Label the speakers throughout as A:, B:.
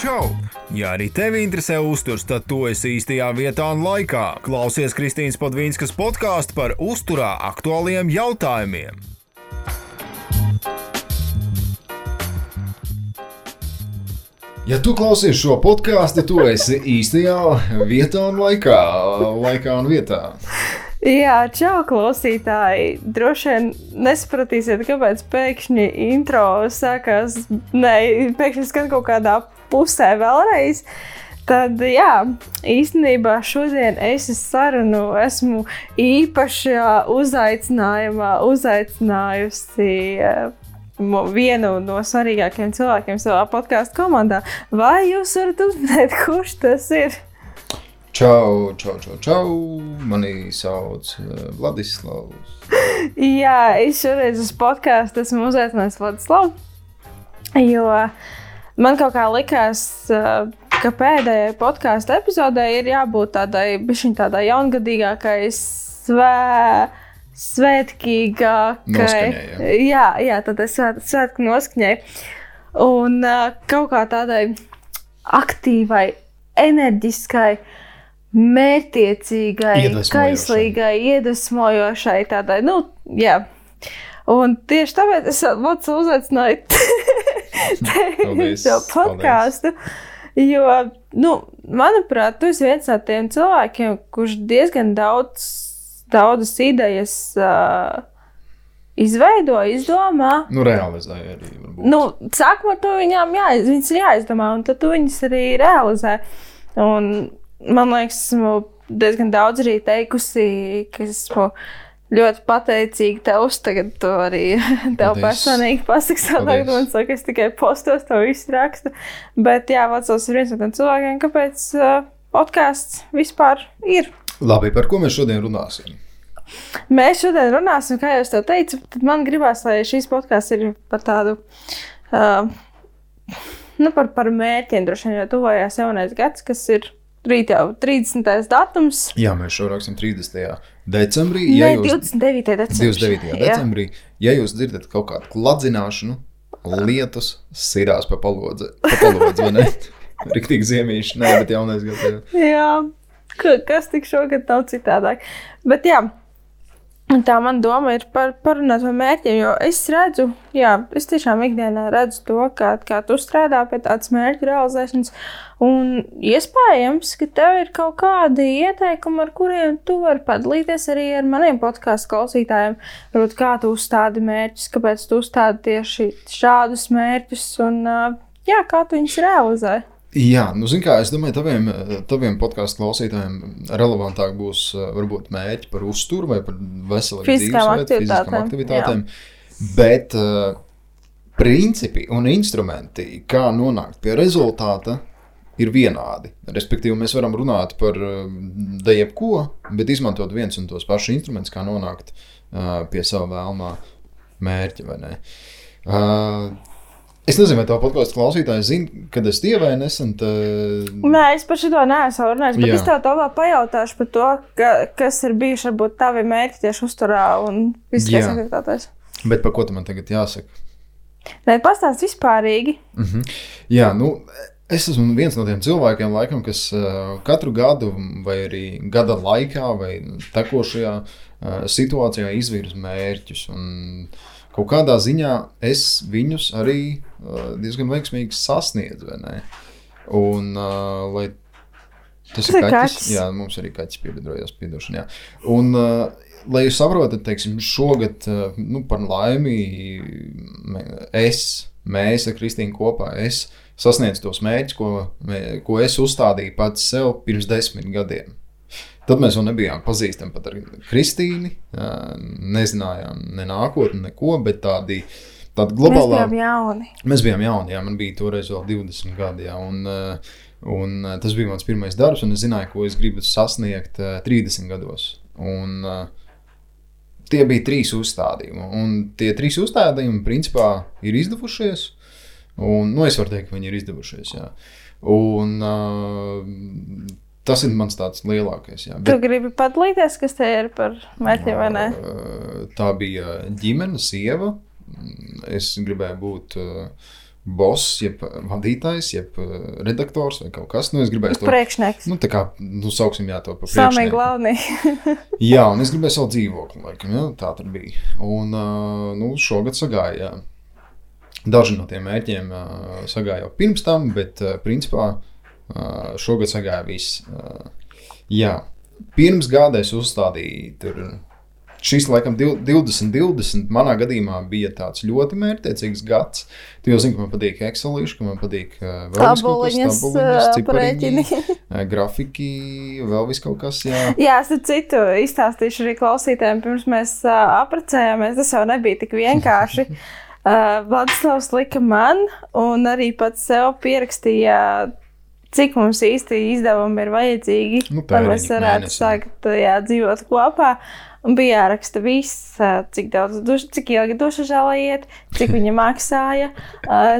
A: Čau! Ja arī tevi interesē uzturs, tad tu esi īstajā vietā un laikā. Klausies Kristīnas Padvīnskas podkāstu par uzturā aktuāliem jautājumiem.
B: Ja tu klausies šo podkāstu, tu esi īstajā vietā un laikā. Laikā un vietā.
C: Jā, čau, klausītāji. Droši vien nesapratīsiet, kāpēc pēkšņi intro sākās. Nē, pēkšņi skan kaut kādā pusē vēlreiz. Tad, jā, īstenībā šodien es sarunu esmu īpaši uzaicinājumā uzaicinājusi vienu no svarīgākajiem cilvēkiem savā podkāstu komandā. Vai jūs varat uzminēt, kurš tas ir?
B: Čau, čau, čau, čau. Mani sauc Vladislavs.
C: Jā, es šoreiz uz podkāstu esmu uzaicinājis Vladislavu. Jo uh, Man kaut kā likās, ka pēdējai podkāstu epizodē ir jābūt tādai, tādai jaungadīgākai, svē, svētkīgākai.
B: Jā.
C: jā, jā, tādai svēt, svētku noskaņai. Un kaut kā tādai aktīvai, enerģiskai, mērķiecīgai, kaislīgai, iedvesmojošai, tādai, nu, jā. Un tieši tāpēc es uzaicināju šo podkāstu. Jo, nu, manuprāt, tu esi viens no tiem cilvēkiem, kurš diezgan daudz, daudzas idejas uh, izveido, izdomā.
B: Nu, realizēja arī. Varbūt.
C: Nu, sākumā to viņām jāiz, viņas ir jāizdomā, un tad tu viņas arī realizē. Un, man liekas, esmu diezgan daudz arī teikusi, ka esmu ļoti pateicīga tev. Tagad to arī tev Paldies. personīgi pasaku. Tagad man saka, es tikai postos to visu rakstu. Bet jā, Vācijos ir viens no tiem cilvēkiem, kāpēc uh, podkāsts vispār ir.
B: Labi, par ko mēs šodien runāsim?
C: Mēs šodien runāsim, kā jau teicu, tad man gribās, lai šīs podkāsts ir par tādu. Uh, nu, par, par mērķiem droši vien, jo tuvojās jaunais gads, kas ir Rīt jau 30. datums.
B: Jā, mēs šo rakstām 30. decembrī.
C: Ja Nē, jūs, 29. decembrī.
B: 29. decembrī. Ja jūs dzirdat kaut kādu kladzināšanu, lietus sirās pa palodzi, pa palodzi vai ne? Riktīgi ziemīši, nē, bet jaunais gads.
C: Jā, kas tik šogad nav citādāk. Bet jā, Un tā man doma ir par, parunāt par mērķiem, jo es redzu, jā, es tiešām ikdienā redzu to, kā, kā tu strādā pie tādas mērķu realizēšanas. Un iespējams, ka tev ir kaut kādi ieteikumi, ar kuriem tu vari padalīties arī ar maniem podkāstu klausītājiem. Varbūt kā tu uzstādi mērķus, kāpēc tu uzstādi tieši šādus mērķus un jā, kā tu viņus realizē.
B: Jā, nu, kā, es domāju, taviem, taviem podkāstu klausītājiem relevantāk būs varbūt mērķi par uzturu vai par
C: dzīvesveidu, fiziskām
B: aktivitātēm. Jā. Bet uh, principi un instrumenti, kā nonākt pie rezultāta, ir vienādi. Respektīvi, mēs varam runāt par uh, jebko, bet izmantot viens un tos pašus instrumentus, kā nonākt uh, pie sava vēlmā mērķa. Uh, Es nezinu, vai tā podkāstu klausītāji zina, kad es dievēju nesen. Tā...
C: Nē, es par šo neesmu runājis. Bet Jā. es tev tālāk pajautāšu par to, ka, kas ir bijuši varbūt tavi mērķi tieši uzturā un vispār aktivitātēs.
B: Bet par ko tu man tagad jāsaka?
C: Nē, pastāst vispārīgi.
B: Uh mhm. -huh. Jā, nu. Es esmu viens no tiem cilvēkiem, laikam, kas uh, katru gadu, vai arī gada laikā, vai tekošajā uh, situācijā izvirza mērķus. Un, uh, kaut kādā ziņā es viņus arī uh, diezgan veiksmīgi sasniedzu. Un, uh, lai tas, ir kaķis. Jā, mums arī kaķis piebiedrojās, piedošanā. Un, uh, lai jūs saprotat, teiksim, šogad, uh, nu, par laimi, es, mēs ar Kristīnu kopā, es sasniedzu tos mērķus, ko, ko es uzstādīju pats sev pirms desmit gadiem. Tad mēs vēl nebijām pazīstami pat ar Kristīnu. Nezinājām ne nākotni, neko, bet tādi. Tāda globālā...
C: Mēs bijām jauni.
B: Mēs bijām jauni, jā, man bija toreiz vēl 20 gadi. Jā, un, un tas bija mans pirmais darbs, un es zināju, ko es gribu sasniegt 30 gados. Un, tie bija trīs uzstādījumi. Un tie trīs uzstādījumi, principā, ir izdevušies. Un, nu, es varu teikt, ka viņi ir izdevušies. Jā. Un, uh, Tas ir mans tāds lielākais. Jā,
C: bet, tu gribi padalīties, kas te ir par mērķiem vai nē?
B: Tā bija ģimene, sieva. Es gribēju būt boss, jeb vadītājs, jeb uh, redaktors vai kaut kas. Nu, es gribēju to
C: Priekšnieks.
B: Nu, tā kā, nu, sauksim jā, to par
C: Sami
B: priekšnieku.
C: galvenie.
B: Jā, un es gribēju savu dzīvokli, laikam, jā, tā tur bija. Un, uh, nu, šogad sagāja, jā. Daži no tiem mērķiem uh, sagāja jau pirms tam, bet, uh, principā, uh, šogad sagāja viss. Uh, jā, pirms gada es uzstādīju tur. Šis, laikam, div- 2020. manā gadījumā bija tāds ļoti mērķtiecīgs gads. Tu jau zini, ka man patīk Excelīši, ka man patīk kas,
C: Tabuliņas, aprēķini.
B: grafiki, vēl viss kaut kas. Jā.
C: Jā, es citu izstāstīšu arī klausītājiem, pirms mēs apprecējāmies. Tas jau nebija tik vienkārši. Vladislavs lika man, un arī pats sev pierakstīja, cik mums īsti izdevumi ir vajadzīgi,
B: Nu,
C: lai mēs varētu sākt jā, dzīvot kopā. Un bija jāraksta viss, cik daudz, duš, cik ilgi duša žēlā iet, cik viņa maksāja,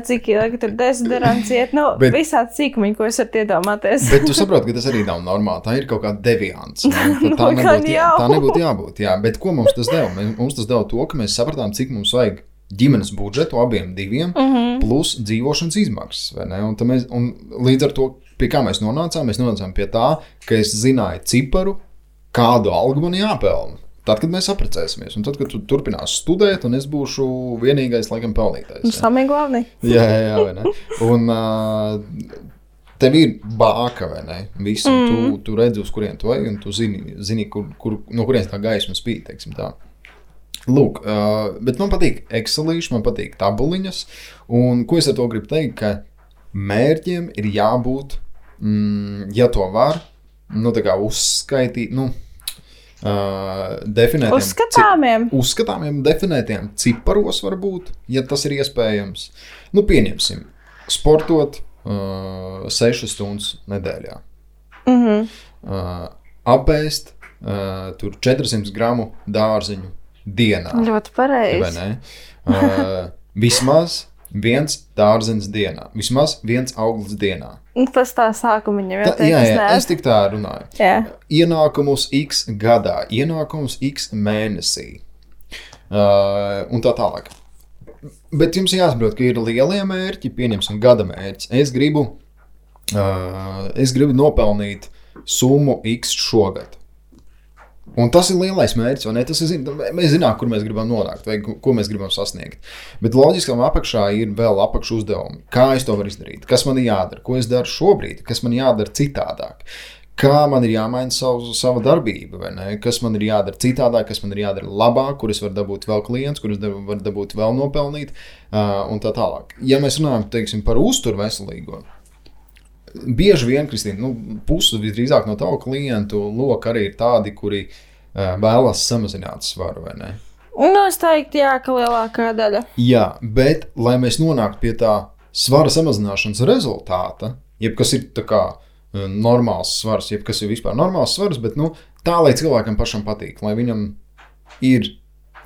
C: cik ilgi tur dezodorants iet. Nu,
B: Bet-
C: visādi sīkumiņi, ko es varu iedomāties.
B: Bet tu saproti, ka tas arī nav normāli. Tā ir kaut kāda deviants. ne? Tā,
C: Nu,
B: tā, nebūtu, jā, tā nebūtu jābūt. Jā. Bet ko mums tas deva? Mums tas deva to, ka mēs sapratām, cik mums vajag ģimenes budžetu abiem diviem, mm -hmm. plus dzīvošanas izmaksas. Un Mēs, un līdz ar to, pie kā mēs nonācām, mēs nonācām pie tā, ka es zināju ciparu, kādu algu man jāpelna. Tad, kad mēs apprecēsimies, un tad, kad tu turpināsi studēt, un es būšu vienīgais, laikam, pelnītājs. jā.
C: Sami galvenie.
B: Jā, jā, jā vai ne? Un uh, tev ir bāka, vai ne? Visu, mm. tu, tu redzi, uz kurien tu ej, un tu zini, zini kur, kur, no kurienes tā gaisma spīd, teiksim tā. Lūk, uh, bet man patīk Excelīši, man patīk tabuliņas, un ko es ar to gribu teikt, ka mērķiem ir jābūt, mm, ja to var, nu tā kā uzskaitīt, nu, uh, definētiem. ci-
C: Uzskatāmiem.
B: uzskatāmiem, definētiem ciparos, varbūt, ja tas ir iespējams. Nu, pieņemsim, sportot uh, 6 stundas nedēļā,
C: Mm -hmm.
B: uh, apēst uh, tur 400 gramu dārziņu dienā.
C: Ļoti pareizi.
B: Uh, vismaz viens dārzenis dienā, vismaz viens auglis dienā.
C: Tas tā
B: Tā,
C: jau teikt,
B: jā, jā, es tik tā runāju.
C: Jā.
B: ienākumus X gadā, ienākumus X mēnesī uh, un tā tālāk. Bet jums jāsaprot, ka ir lielie mērķi, pieņemsim, gada mērķis. Es gribu, uh, es gribu nopelnīt summu X šogad. Un tas ir lielais mērķis, vai ne? Tas ir, mēs zinām, kur mēs gribam nonākt, vai ko mēs gribam sasniegt. Bet loģiskam apakšā ir vēl apakšu uzdevumi. Kā es to varu izdarīt? Kas man jādara? Ko es daru šobrīd? Kas man jādara citādāk? Kā man ir jāmaina savu, sava darbība? Kas man ir jādara citādāk, kas man ir jādara labāk, kur es varu dabūt vēl klientus, kurus varu dabūt vēl nopelnīt, uh, un tā tālāk. Ja mēs runājam teiksim, par uzturu veselīgo, bieži vien, Kristīna, nu, puse visdrīzāk no tavu klientu loka arī ir tādi, kuri uh, vēlas samazināt svaru, vai ne?
C: Nu, es teiktu, jā, ka lielākā daļa.
B: Jā, bet, lai mēs nonāktu pie tā svara samazināšanas rezultāta, jeb kas ir tā kā eh, normāls svars, jeb kas ir vispār normāls svars, bet nu, tā, lai cilvēkam pašam patīk, lai viņam ir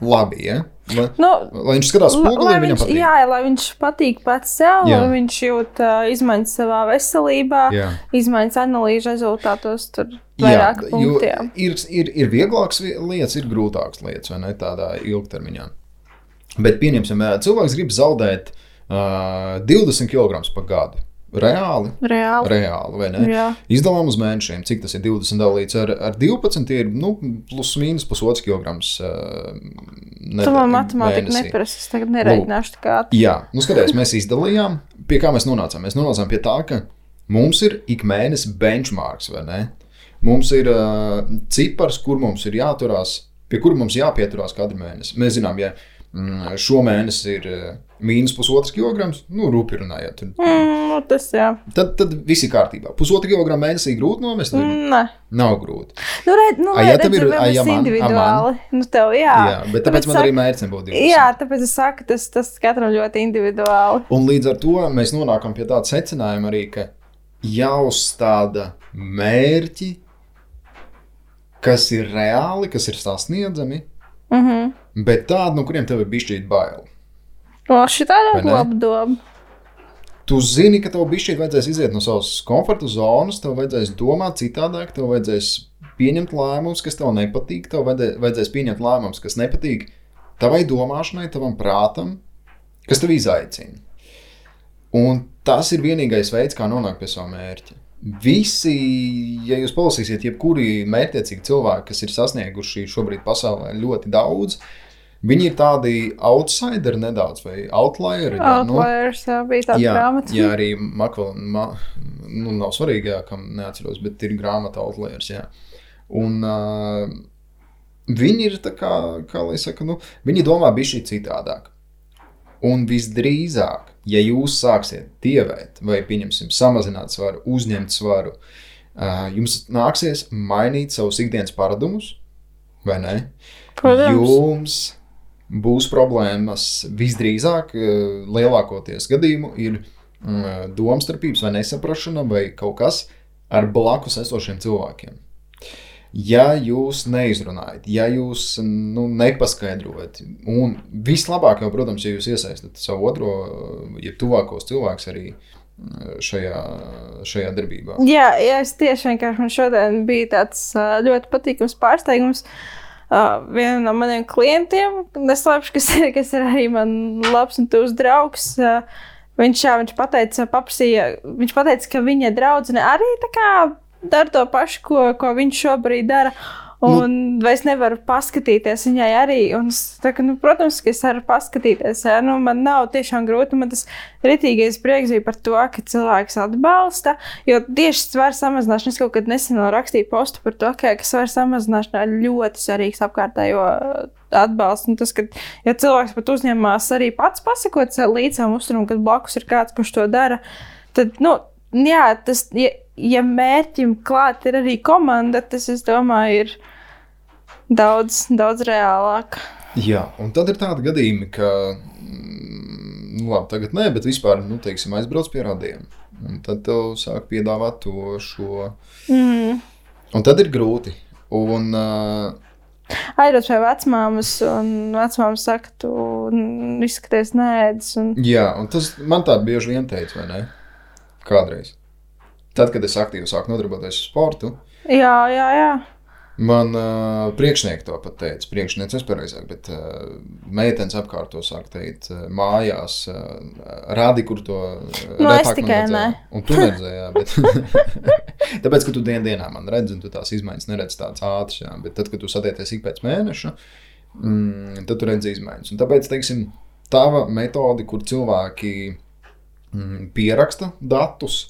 B: labi, ja? Lai,
C: Nu,
B: lai viņš skatās un viņam
C: viņš,
B: patīk.
C: jā, lai viņš patīk pats sev,
B: Jā.
C: lai viņš jūt uh, izmaiņas savā veselībā,
B: Jā.
C: izmaiņas analīžu rezultātos, tur
B: Jā, ir, ir, ir vieglākas vi- lietas, ir grūtākas lietas, vai ne tādā ilgtermiņā. Bet pieņemsim, cilvēks grib zaudēt uh, 20 kg pa gadu. Reāli,
C: Reāli.
B: reāli vai ne?
C: Jā.
B: Izdalām uz mēnešiem, cik tas ir 20 dalīts ar, ar 12, tie ir nu, plus mīnus pusotrs kilograms. Uh,
C: Tu man matemātiku neprasi, es tagad nereiķināšu tā kā.
B: Jā, nu skaties, mēs izdalījām, pie kā mēs nonācām. Mēs nonācām pie tā, ka mums ir ik mēnesis benchmarks, vai ne? Mums ir uh, cipars, kur mums ir jāturās, pie kura mums jāpieturās katru mēnesi. Mēs zinām, ja mm, šo mēnesi ir uh, mīnus pusotrs kilograms, nu, rūpīgi runājot,
C: Mm, nu, tas jā.
B: tad, tad viss ir kārtībā. Pusotru kilogramu mēnesī grūti nomest, mm.
C: Mm, Nē.
B: nav grūti.
C: Nu, redz, nu,
B: A, ja tev ir- ja
C: mēs
B: man-
C: individuāli. Nu, tev, jā.
B: Jā, bet tāpēc man
C: saka-
B: arī mērķis nebūtu 20.
C: Jā, tāpēc es saku, tas, tas katram ļoti individuāli.
B: Un līdz ar to mēs nonākam pie tāda secinājuma arī, ka jāuzstāda mērķi, kas ir reāli, kas ir sasniedzami,
C: Mm -hmm.
B: Bet tādi, no kuriem tev ir bijis šķiet bail.
C: O, šī tā
B: Vai
C: ir laba doma.
B: Tu zini, ka tev bijis šķiet vajadzēs iziet no savas komforta zonas, tev vajadzēs domāt citādāk, tev vajadzēs pieņemt lēmumus, kas tev nepatīk, tev vajadzē- vajadzēs pieņemt lēmumus, kas nepatīk tavai domāšanai, tavam prātam, kas tev izaicina. Un tas ir vienīgais veids, kā nonākt pie sava mērķa. Visi, ja jūs palasīsiet, jebkuri mērķtiecīgi cilvēki, kas ir sasnieguši šobrīd pasaulē ļoti daudz, viņi ir tādi outsideri nedaudz vai outlieri. ja, nu,
C: Outliers jā, bija tāds
B: jā,
C: grāmatas.
B: jā, arī Makvēlā, ma, nu, nav svarīgi, jā, kam neatceros, bet ir grāmata Outliers. Jā. Un uh, viņi ir tā kā, kā lai saka, nu, viņi domā bišķi citādāk. Un visdrīzāk, ja jūs sāksiet dievēt, vai pieņemsim, samazināt svaru, uzņemt svaru, jums nāksies mainīt savus ikdienas paradumus, vai ne?
C: Protams.
B: Jums būs problēmas visdrīzāk, uh, lielākoties gadījumu ir mm, domstarpības vai nesaprašana vai kaut kas ar blakus esošiem cilvēkiem. Ja jūs neizrunājat, ja jūs nu, nepaskaidrojat, un vislabāk jau, protams, ja jūs iesaistat savu otro, ja tuvākos cilvēkus arī mm, šajā, šajā darbībā.
C: Jā, jā, es tieši vienkārši man šodien bija tāds ļoti patīkams pārsteigums. Uh, Viena no maniem klientiem, neslēpšu, kas, kas ir arī man labs un tuvs draugs. Uh, viņš, jā, viņš, pateica, paprasīja, viņš pateica, ka viņa draudzene arī tā kā dara to pašu, ko, ko viņš šobrīd dara. Un nu, es nevaru paskatīties viņai arī. Un kā, nu, protams, ka es varu paskatīties. Jā, nu, man nav tiešām grūti. Man tas ritīgais prieks bija par to, ka cilvēks atbalsta. Jo tieši svara samazināšana, es kaut kad nesen rakstīju postu par to, ka, ka svara samazināšana ir ļoti svarīgs apkārtējo atbalsts. Un tas, ka ja cilvēks pat uzņemās arī pats pasakot līdzi savam uzturam, kad blakus ir kāds, kurš to dara, tad, nu, jā, tas, ja, ja mērķim klāt ir arī komanda, tas, es domāju, ir daudz, daudz reālāk.
B: Jā, un tad ir tādi gadījumi, ka, mm, nu, labi, tagad nē, bet vispār, nu, teiksim, aizbrauc pie radiem. Un tad tev sāk piedāvāt to šo.
C: Mm.
B: Un tad ir grūti. Un, uh,
C: Aizbrauc pie vecmāmas, un vecmāma saka, tu izskaties nēdz. Un...
B: jā, un tas man tā bieži vien teica, vai ne? Kādreiz. Tad, kad es aktīvi sāku nodarboties ar sportu,
C: Jā, jā, jā.
B: Man uh, priekšnieki to pat teica. Priekšnieks es pareizāk, bet uh, meitenes apkārt to sāk teikt uh, mājās. Uh, rādi, kur to uh,
C: Nu,
B: man
C: tikai ne.
B: Un tu neredzēji, bet tāpēc, ka tu dien dienā man redzi, un tu tās izmaiņas neredz tādas ātras, jā, bet tad, kad tu satiecies ik pēc mēneša, mm, tad tu redzi izmaiņas. Un tāpēc, teiksim, tava metode, kur cilvēki mm, pieraksta datus,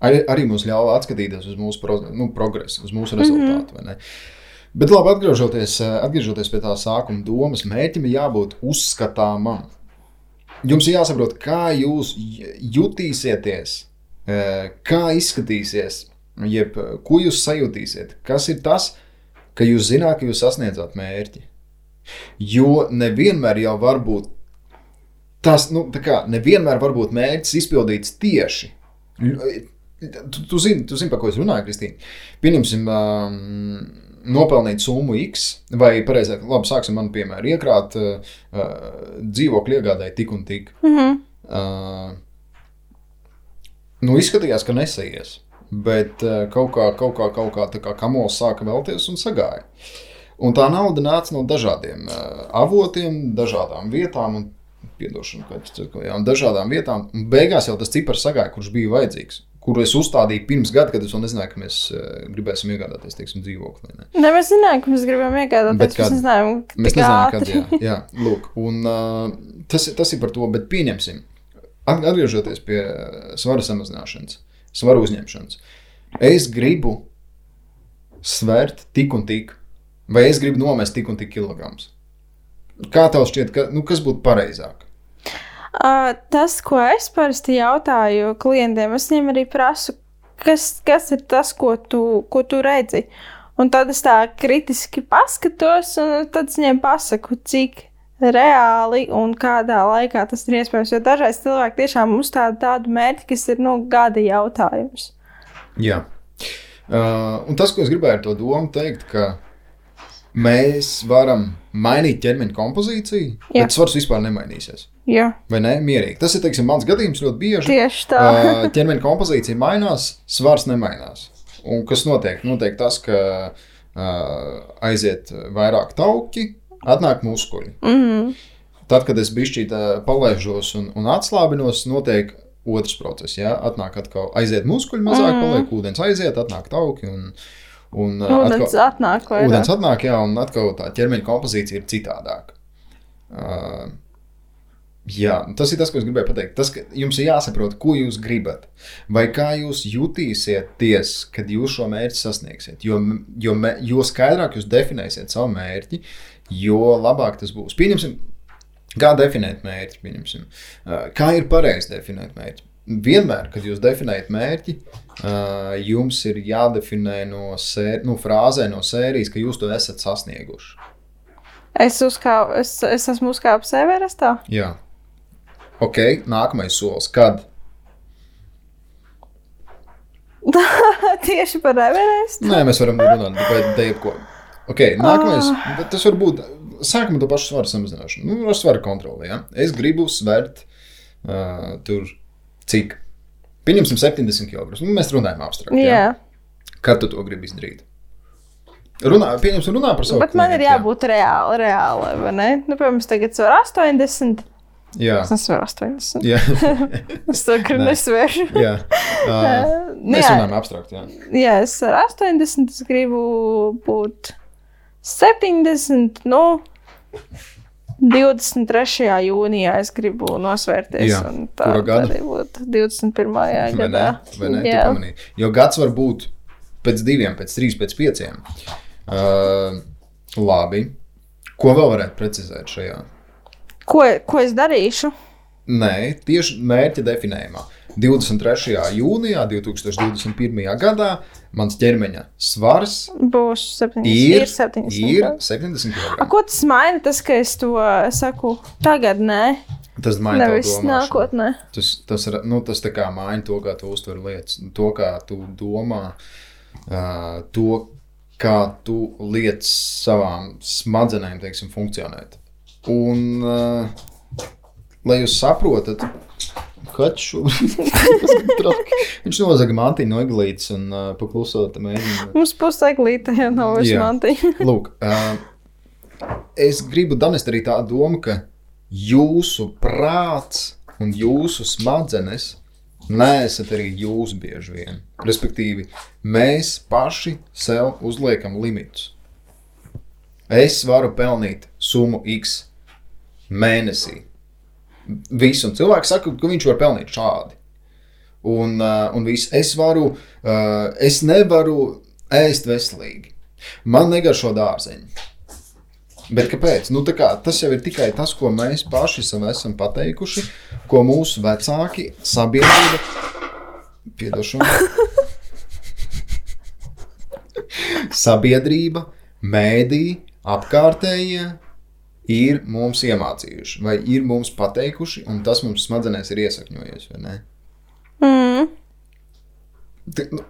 B: arī, arī mums ļauj atskatīties uz mūsu pro, nu, progresu, uz mūsu rezultātu. Mm -hmm. Bet labi, atgriežoties, eh, atgriežoties pie tā sākuma domas, mērķim ir jābūt uzskatāmam. Jums ir jāsaprot, kā jūs jutīsieties, eh, kā izskatīsies, jeb eh, ko jūs sajutīsiet. Kas ir tas, ka jūs zināt, ka jūs sasniedzat mērķi? Jo nevienmēr jau var būt tas, nu, tā kā nevienmēr var būt mērķis izpildīts tieši. Tu, tu zini, tu zini, par ko es runāju, Kristīna. Pieņemsim, um, nopelnīt summu X, vai pareizāk, labi, sāksim manu piemēru, iekrāt uh, uh, dzīvokļu iegādāji tik un tik.
C: Mm -hmm.
B: Uh, nu, izskatījās, ka nesaies. Bet uh, kaut kā, kaut kā, kaut kā, tā kā kamols sāka vēlties un sagāja. Un tā nauda nāca no dažādiem uh, avotiem, dažādām vietām, un, piedošanu, kā es teicu, jā, un dažādām vietām. Un beigās jau tas cipars sagāja, kurš bija vajadzīgs. Kuru es uzstādīju pirms gada, kad es vēl nezināju, ka mēs uh, gribēsim iegādāties teiksim, dzīvokli. Ne?
C: Ne, mēs zinājām, ka mēs gribam iegādāties,
B: bet kad-
C: mēs nezinājām,
B: kad jā, jā, lūk, un, uh, tas, tas ir par to, bet pieņemsim, at- atgriežoties pie uh, svara samazināšanas, svara uzņemšanas. Es gribu svērt tik un tik, vai es gribu nomest tik un tik kilogramus. Kā tev šķiet, ka, nu, kas būtu pareizāk?
C: Uh, tas, ko es parasti jautāju klientiem, es viņiem arī prasu, kas, kas ir tas, ko tu, ko tu redzi. Un tad es tā kritiski paskatos, un tad viņiem pasaku, cik reāli un kādā laikā tas ir iespējams. Jo dažreiz cilvēki tiešām uzstāda tādu mērķi, kas ir nu, gada jautājums.
B: Jā. Uh, un tas, ko es gribēju ar to domu teikt, ka mēs varam mainīt ķermeņa kompozīciju,
C: Jā.
B: bet svars vispār nemainīsies.
C: Jā,
B: Vai ne? Mierīgi. Tas ir teiksim, mans gadījums ļoti bieži.
C: tieši tā.
B: Uh, ķermeņa kompozīcija mainās, svars nemainās. Un kas notiek? Notiek tas, ka uh, aiziet vairāk tauki, atnāk muskuļi.
C: Mm -hmm.
B: Tad, kad es bišķīt uh, palaižos un, un atslābinos, notiek otrs process. Ja? Atnāk atkal, aiziet muskuļi mazāk, mm. paliek ūdens, aiziet, atnāk tauki. Un, un, uh,
C: Ūdens atnāk vairāk.
B: ūdens atnāk, jā, un atkal tā ķermeņa kompozīcija ir citādāka. Uh, Jā, tas ir tas, ko es gribēju pateikt. Tas, jums ir jāsaprot, ko jūs gribat. Vai kā jūs jutīsieties, kad jūs šo mērķi sasniegsiet. Jo, jo, jo skaidrāk jūs definēsiet savu mērķi, jo labāk tas būs. Pieņemsim, kā definēt mērķi. Pieņemsim. Uh, Kā ir pareizi definēt mērķi? Vienmēr, kad jūs definējat mērķi, uh, jums ir jādefinē no, sēr, no frāzē, no sērijas, ka jūs to esat sasnieguši.
C: Es, uzkāpu, es, es esmu uzkāpis Everestā.
B: Jā. Ok, nākamais solis. Kad?
C: Tieši par Everestu.
B: Nē, mēs varam runāt par jebko. Okay, nākamais, bet tas var būt. Sākam ar to pašu svaru samazināšanu. Nu, ar svaru kontroli. Ja? Es gribu svert uh, tur cik. Pieņemsim 70 kg. Nu, mēs runājam abstrakt.
C: Jā,
B: Ja? Kad tu to gribi izdarīt? Runā, pieņemsim, runā par savu
C: bet man ir
B: klientu, jā.
C: jābūt reāli, reāli, vai ne? Nu, piemēram, tagad svaru 80.
B: Jā,
C: Es nesvaru 80.
B: jā,
C: Es to gribu
B: Nē.
C: nesvēru.
B: jā. Uh, mēs
C: jā.
B: runājam abstrakt. Jā.
C: Jā, es ar 80, es gribu būt 70, nu, 23. jūnijā es gribu nosvērties.
B: Jā,
C: un tā arī būtu 21.
B: Vai ne?
C: gadā.
B: Vai ne?
C: Jā.
B: pamanīji. Jo gads var būt pēc diviem, pēc trīs, pēc pieciem. Uh, labi. Ko vēl varētu precizēt šajā?
C: Ko, ko es darīšu?
B: Nē, tieši mērķa definējumā. 23. jūnijā 2021. gadā mans ķermeņa svars
C: Būs 70.
B: ir,
C: ir 70.
B: ir
C: jā.
B: 70
C: A,
B: kg.
C: ko tas maina? Tas, ka es to saku tagad, nē,
B: Tas maina
C: nevis nākotnē.
B: Tas, tas, nu, tas tā kā maina to, kā tu uztver lietas, to, kā tu domā, uh, to, kā tu lietas savām smadzenēm, teiksim, funkcionēt. Un, uh, lai jūs saprotat, Kaķis šobrīd traki. Viņš nozaga mantiņu no eglītes un uh, paklusot mēģina.
C: Mums puseglīte jau nav vairs mantiņa.
B: Lūk, uh, es gribu danest arī tā doma, ka jūsu prāts un jūsu smadzenes neesat arī jūs bieži vien. Respektīvi, mēs paši sev uzliekam limitus. Es varu pelnīt summu X mēnesī. Visi un cilvēki saka, ka viņš var pelnīt šādi. Un, uh, un viss. Es varu, uh, es nevaru ēst veselīgi. Man negaršo dārzeņi. Bet kāpēc? Nu, kā, tas jau ir tikai tas, ko mēs paši esam pateikuši, ko mūsu vecāki, sabiedrība, piedošana, sabiedrība, mēdī, apkārtējie ir mums iemācījuši, vai ir mums pateikuši, un tas mums smadzenēs ir iesakņojies. Vai ne?
C: Mm.
B: Te- nu,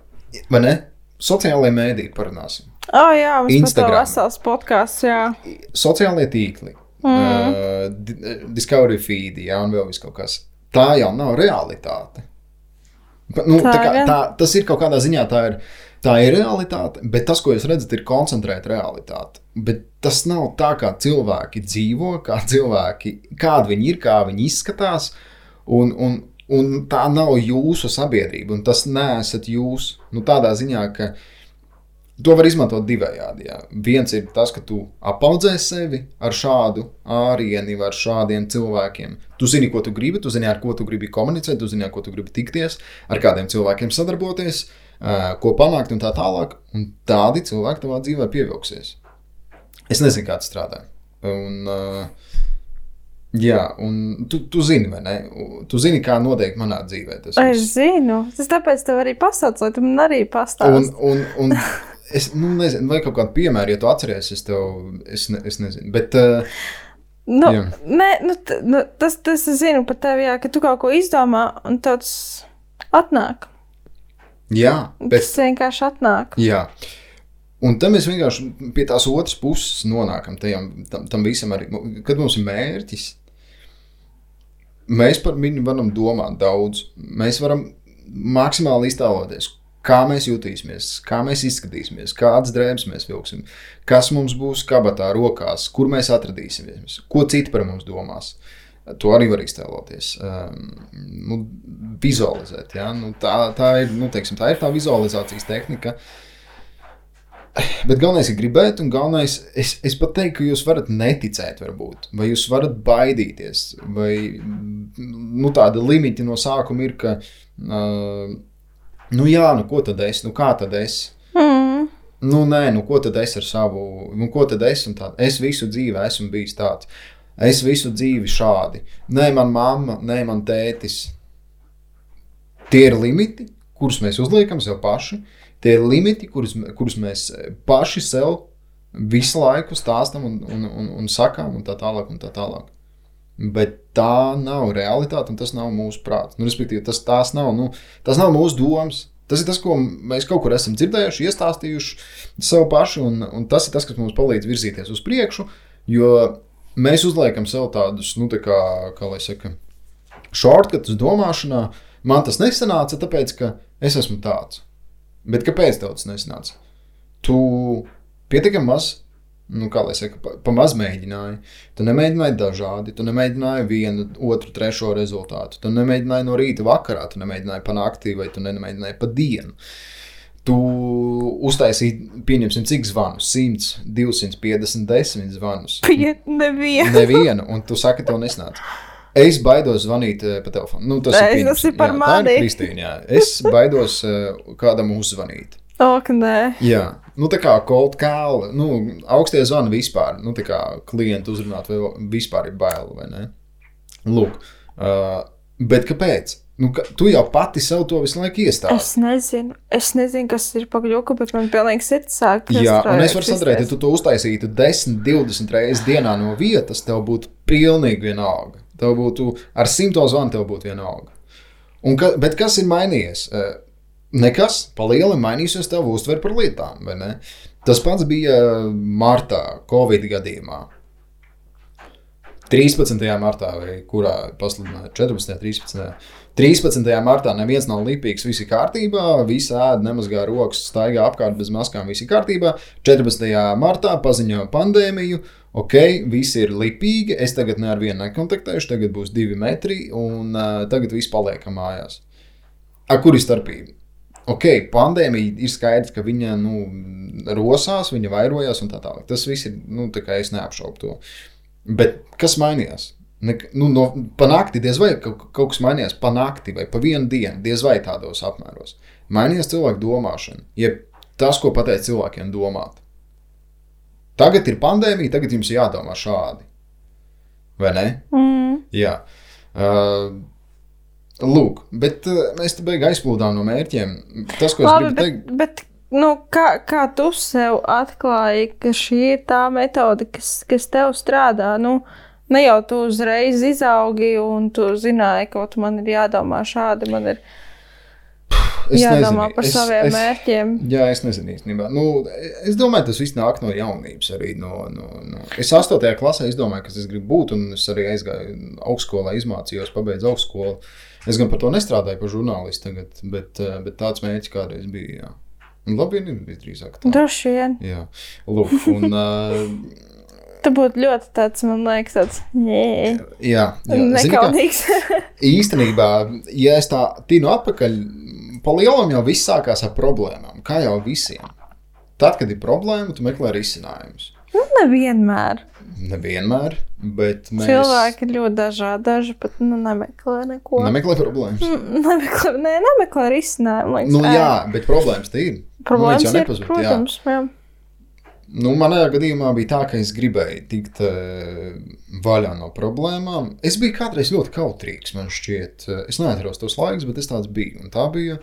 B: Vai ne? Sociālajie mēdīji parunāsim.
C: Oh, jā, mums Instagram. Pat vesels podkāsts, jā.
B: sociālie tīkli, mm. uh, di- Discovery feed, jā, un vēl viss kaut kas. Tā jau nav realitāte. Nu, tā
C: Tā
B: kā, tā, tas ir kaut kādā ziņā, tā ir, tā ir realitāte, bet tas, ko jūs redzat, ir koncentrēta realitāte. Bet tas nav tā, kā cilvēki dzīvo, kā cilvēki, kādi viņi ir, kā viņi izskatās. Un, un, un tā nav jūsu sabiedrība, un tas neesat jūs. Nu, tādā ziņā, ka To var izmantot divējādi. Jā. Viens ir tas, ka tu apaudzē sevi ar šādu ārieni, ar šādiem cilvēkiem. Tu zini, ko tu gribi, tu zini, ar ko tu gribi komunicēt, tu zini, ar ko tu gribi tikties, ar kādiem cilvēkiem sadarboties, ā, ko panākt un tā tālāk. Un tādi cilvēki tavā dzīvē pievilksies. Es nezinu, kā tas strādā. Un, ā, jā, un tu, tu zini, vai ne? Tu zini, kā notiek manā dzīvē. Tas
C: Es
B: viss.
C: zinu, tas tāpēc tev arī pasauc, lai tu man arī
B: Un,
C: pastāstītu.
B: un, un es nu, nezinu, vai kaut kādu piemēru, ja tu atceries, es tev, es, ne, es nezinu. Bet, uh,
C: Nu,
B: jā.
C: nē, nu, t, nu, tas, tas es zinu par tevi, jā, ka tu kaut ko izdomā, un tas atnāk.
B: Jā, bet,
C: Tas vienkārši atnāk.
B: jā. Un tam mēs vienkārši pie tās otras puses nonākam. Tajam, tam, tam visam arī, kad mums ir mērķis. Mēs par viņu varam domāt daudz. Mēs varam maksimāli iztēloties, kā mēs jutīsimies, kā mēs izskatīsimies, kādas drēbes mēs vilksim, kas mums būs kabatā, rokās, kur mēs atradīsimies, ko citi par mums domās. To arī var iztēloties. Um, nu, vizualizēt. Ja? Nu, tā, tā, ir, nu, teiksim, tā ir tā vizualizācijas tehnika. Bet galvenais ir gribēt, un galvenais, es, es pat teiktu, ka jūs varat neticēt, varbūt, vai jūs varat baidīties, vai nu, tāda limita no sākuma ir, ka, uh, nu, jā, nu, ko tad es, nu, kā tad es? Mm. Nu, nē, nu, ko tad es ar savu, nu, ko tad es un tā, es visu dzīvi esmu bijis tāds. Es visu dzīvi šādi. Nē, man mamma, nē, man tētis. Tie ir limiti, kurus mēs uzliekam sev paši. Tie ir limiti, kurus, kurus mēs paši sev visu laiku stāstam un, un, un, un sakām, un tā tālāk. Un tā tālāk. Bet tā nav realitāte, un tas nav mūsu prāts. Nu, respektīvi, tas, tas, nav, nu, tas nav mūsu domas. Tas ir tas, ko mēs kaut kur esam dzirdējuši, iestāstījuši sev paši, un, un tas ir tas, kas mums palīdz virzīties uz priekšu. Jo mēs uzliekam sev tādus, nu, tā kā, kā lai saka, shortcuts domāšanā. Man tas nesanāca, tāpēc, ka es esmu tāds. Bet kāpēc tev tas nesanāca? Tu pietiekami maz, nu, kā lai saka, pa, pa maz mēģināji. Tu nemēģināji dažādi, tu nemēģināji vienu, otru, trešo rezultātu. Tu nemēģināji no rīta vakarā, tu nemēģināji pa naktī vai tu nemēģināji pa dienu. Tu uztaisīji, pieņemsim, cik zvanus? 100, 250, 10 zvanus.
C: Pie nevienu.
B: Nevienu, un tu saki, tev nesnāca. Es baidos zvanīt uh, pa telefonu. Nu, tas,
C: Es-
B: ir,
C: tas ir par
B: jā,
C: mani.
B: Kristīna. Es baidos uh, kādam uzzvanīt.
C: Ok, nē.
B: Jā, nu tā kā cold call, nu, augstie zvani vispār, nu tā kā klientu uzrunāt, vai vispār ir bail, vai ne? Lūk, uh, bet kāpēc? Nu, ka, tu jau pati sev to visu laiku iestādi.
C: Es nezinu, es nezinu, kas ir pagļuka, bet man pilnīgi sirds sāk.
B: Jā, un es varu sadarīt, ja tu to uztaisītu 10, 20 reizes dienā no vietas, tev būtu pilnīgi vienalga. Tev būtu ar simto zvanu, tev būtu vienalga. Un ka, bet kas ir mainījies? Eh, Nekas, pa lielam mainīsies tev uztver par lietām, vai ne? Tas pats bija martā, Covid gadījumā. 13. martā, vai kurā pasludināja 14. 13. 13. martā neviens nav lipīgs, viss ir kārtībā, visi ēd, nemazgā rokas, staigā apkārt bez maskām, viss ir kārtībā. 14. martā paziņoja pandēmiju, ok, visi ir lipīgi, es tagad ne ar vienu nekontaktēšu, tagad būs divi metri, un uh, tagad viss paliekam mājās. Ar kur ir starpība? Ok, pandēmija ir skaidrs, ka viņa nu, rosās, viņa vairojās un tā tālāk. Tas viss ir, nu, tā kā es neapšaubu to. Bet kas mainījās? Ne, nu, no, pa nakti diez vai kaut, kaut kas mainījās, pa nakti vai pa vienu dienu, diez vai tādos apmēros. Mainījās cilvēku domāšana, jeb tas, ko pateikt cilvēkiem domāt. Tagad ir pandēmija, tagad jums jādomā šādi. Vai ne?
C: Mm.
B: Jā. Uh, lūk, bet uh, mēs te beigās aizplūdām no mērķiem. Tas, ko es
C: Labi,
B: gribu
C: bet,
B: teikt,
C: bet nu, kā, kā tu sev atklāji, ka šī ir tā metode, kas, kas tev strādā? Nu, ne jau tu uzreiz izaugi un tu zināji, ka ot, man ir jādomā šādi, man ir
B: es
C: jādomā
B: nezinu,
C: par
B: es-
C: saviem
B: es-
C: mērķiem.
B: Jā, es nezinu īstenībā. Nu, es domāju, tas viss nāk no jaunības. Arī no, no, no. Es 8. klasē izdomāju, kas es gribu būt, un es arī aizgāju augstskolā, izmācījos, pabeidzu augstskolu. Es gan par to nestrādāju, par žurnālistu tagad, bet, eh, bet tāds mērķis kādreiz bija. Jā. Un labi, ir visdrīzāk tā.
C: Droši vien.
B: Jā, lūk, un uh,
C: Tu būtu ļoti tāds, man liekas, tāds nē,
B: jā, jā.
C: Nekaunīgs.
B: īstenībā, ja es tā tinu atpakaļ, pa lielam jau viss sākās ar problēmām, kā jau visiem. Tad, kad ir problēma, tu meklē risinājumus.
C: Nu, Nevienmēr.
B: Nevienmēr, bet mēs
C: Cilvēki ir ļoti dažādi. Daži pat nu, nemeklē neko.
B: nemeklē problēmas.
C: Mm, Nemeklē, nē, nemeklē risinājumu.
B: Nu, jā, bet problēmas te ir.
C: Problēmas
B: nu,
C: ir,
B: nepazūd, jā.
C: protams, jā.
B: Nu, manā gadījumā bija tā, ka es gribēju tikt uh, vaļā no problēmām. Es biju kādreiz ļoti kautrīgs, man šķiet. Es neatceros tos laikus, bet es tāds biju. Un tā bija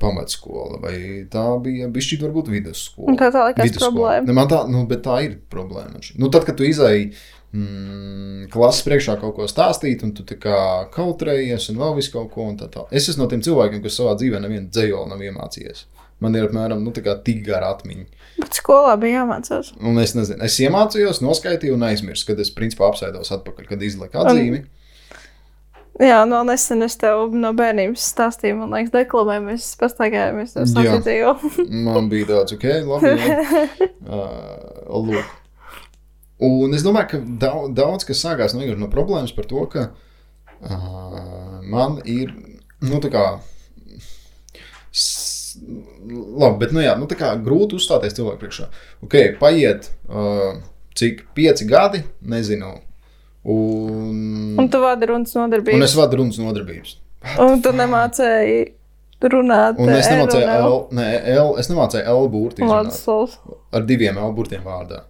B: pamatskola, vai tā bija bišķi varbūt vidusskola.
C: Un kā tā likās
B: Vidusskola.
C: problēma?
B: Ne, man tā, nu, tā ir problēma. Nu, tad, kad tu izēji mm, klases priekšā kaut ko stāstīt, un tu tā kā kautrējies, un vēl visu kaut ko un tā tā. Es esmu no tiem cilvēkiem, kas savā dzīvē nevienu dzējoli nav iemācījies. Man ir apmēram nu, tik gara atmiņa.
C: Bet skolā bija jāmācās.
B: Un es nezinu, es iemācījos, noskaitīju un aizmirsu, kad es principā apsēdos atpakaļ, kad izliku atzīmi.
C: Jā, no nesen es tev no bērnības stāstīju, man liekas, deklamējamies, pastaigājāmies ar
B: Jā.
C: sacītīju.
B: Man bija tāds, ok, labi. Uh, lūk. Un es domāju, ka daudz, daudz kas sākās no, no problēmas par to, ka uh, man ir nu, tā kā. Labi, bet, nu, jā, nu, kā grūti uzstāties cilvēku priekšā. Ok, paiet, uh, cik pieci gadi, nezinu. Un,
C: Un tu vadi runas
B: un
C: nodarbības.
B: es vadu runas nodarbības.
C: Un tu nemācēji runāt.
B: Un es
C: un
B: nemācīju
C: L.
B: Ne, L, es nemācīju L burti izrunāt.
C: Vladislavs.
B: ar diviem L burtiem vārdā.